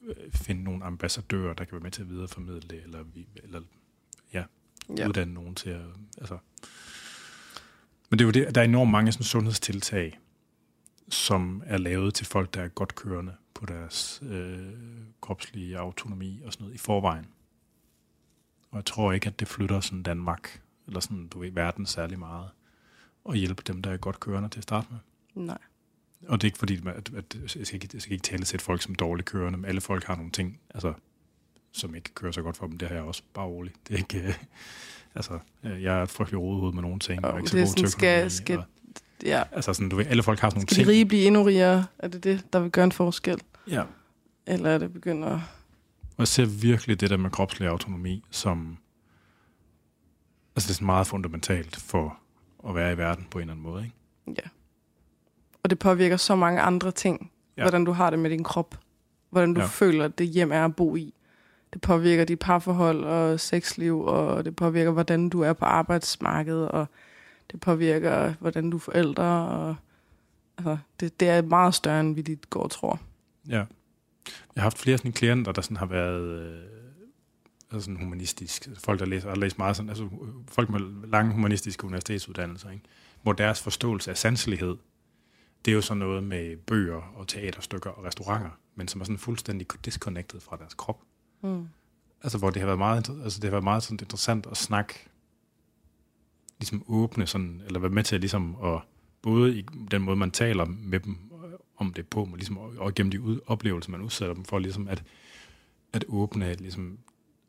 øh, finde nogle ambassadører, der kan være med til at videreformidle det, eller, vi, eller ja. Ja. uddanne nogen til at... Altså. Men det er jo det, der er enormt mange sådan, sundhedstiltag, som er lavet til folk, der er godt kørende på deres øh, kropslige autonomi og sådan noget i forvejen. Og jeg tror ikke, at det flytter sådan Danmark, eller sådan, du ved, verden særlig meget, og hjælpe dem, der er godt kørende til at starte med. Nej. Og det er ikke fordi, at, at, jeg, skal ikke, jeg skal ikke tale til folk som dårligt kørende, men alle folk har nogle ting, altså, som ikke kører så godt for dem. Det har jeg også bare roligt. Det er ikke, øh, altså, øh, jeg er et frygtelig rodehoved med nogle ting, Jo, og ikke så det er sådan, skal- skal- og, Ja. altså sådan, du ved, alle folk har sådan nogle Skal ting. de rige blive endnu rigere? Er det det, der vil gøre en forskel? Ja, Eller er det begynder... Og jeg ser virkelig det der med kropslig autonomi som... Altså det er sådan meget fundamentalt for at være i verden på en eller anden måde, ikke? Ja. Og det påvirker så mange andre ting. Ja. Hvordan du har det med din krop. Hvordan du Ja. føler, at det hjem er at bo i. Det påvirker dit parforhold og sexliv, og det påvirker, hvordan du er på arbejdsmarkedet, og det påvirker, hvordan du er forældre. Og, altså, det, det er meget større, end vi dit går og tror. Ja. Jeg har haft flere sådan klienter, der sådan har været øh, altså sådan humanistisk. Folk, der læser, har læst meget sådan, altså øh, folk med lange humanistiske universitetsuddannelser, ikke? hvor deres forståelse af sanselighed, det er jo sådan noget med bøger og teaterstykker og restauranter, men som er sådan fuldstændig disconnected fra deres krop. Mm. Altså, hvor det har været meget, altså, det har været meget sådan interessant at snakke, ligesom åbne sådan, eller være med til ligesom at, både i den måde, man taler med dem øh, om det på, men ligesom, og, og gennem de ud, oplevelser, man udsætter dem for, ligesom at, at åbne ligesom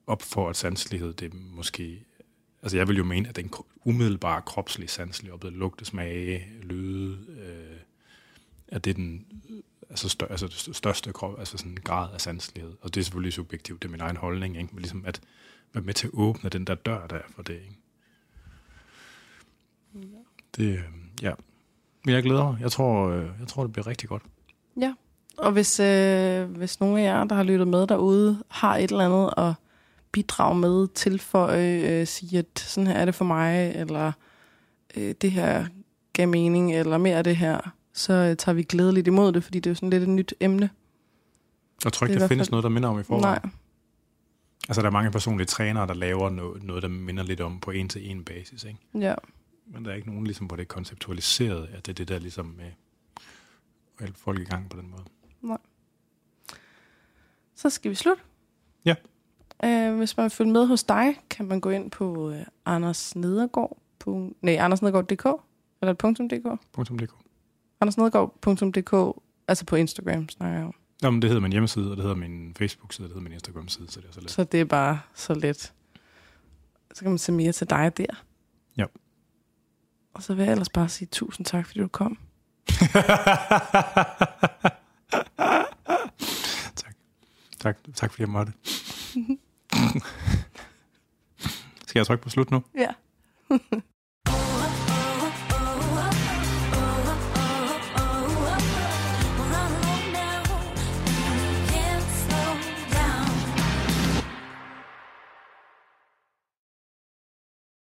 op for, at sanselighed, det måske, altså jeg vil jo mene, at den umiddelbare kropslige sanselige oplevet, lugte, smage, lyde, øh, at det er den altså, stør, altså største krop, altså sådan en grad af sanselighed. Og det er selvfølgelig subjektivt, det er min egen holdning, ikke? men ligesom at være med til at åbne den der dør der for det. Ikke? Det, ja. Men jeg glæder mig. Jeg tror, øh, jeg tror, det bliver rigtig godt. Ja, og hvis, øh, hvis nogen af jer, der har lyttet med derude, har et eller andet at bidrage med, tilføje, øh, sige, at sådan her er det for mig, eller øh, det her gav mening, eller mere af det her, så øh, tager vi glædeligt imod det, fordi det er jo sådan lidt et nyt emne. Jeg tror Det ikke, i der findes fald- noget, der minder om i forvejen. Nej, Altså, der er mange personlige trænere, der laver noget, noget der minder lidt om på en-til-en basis. Ikke? ja. Men der er ikke nogen, ligesom, hvor det er konceptualiseret, at det er det der ligesom med at hjælpe folk i gang på den måde. Så skal vi slutte. Ja. Øh, hvis man vil følge med hos dig, kan man gå ind på øh, Anders Nedergaard. På, nej, andersnedergaard.dk eller .dk. .dk. andersnedergaard.dk, altså på Instagram snakker jeg om. Nå, men det hedder min hjemmeside, og det hedder min Facebook-side, og det hedder min Instagram-side, så det er så let. Så det er bare så let. Så kan man se mere til dig der. Ja. Og så vil jeg ellers bare sige tusind tak, fordi du kom. tak. tak. Tak fordi jeg måtte. Skal jeg trykke på slut nu? Ja.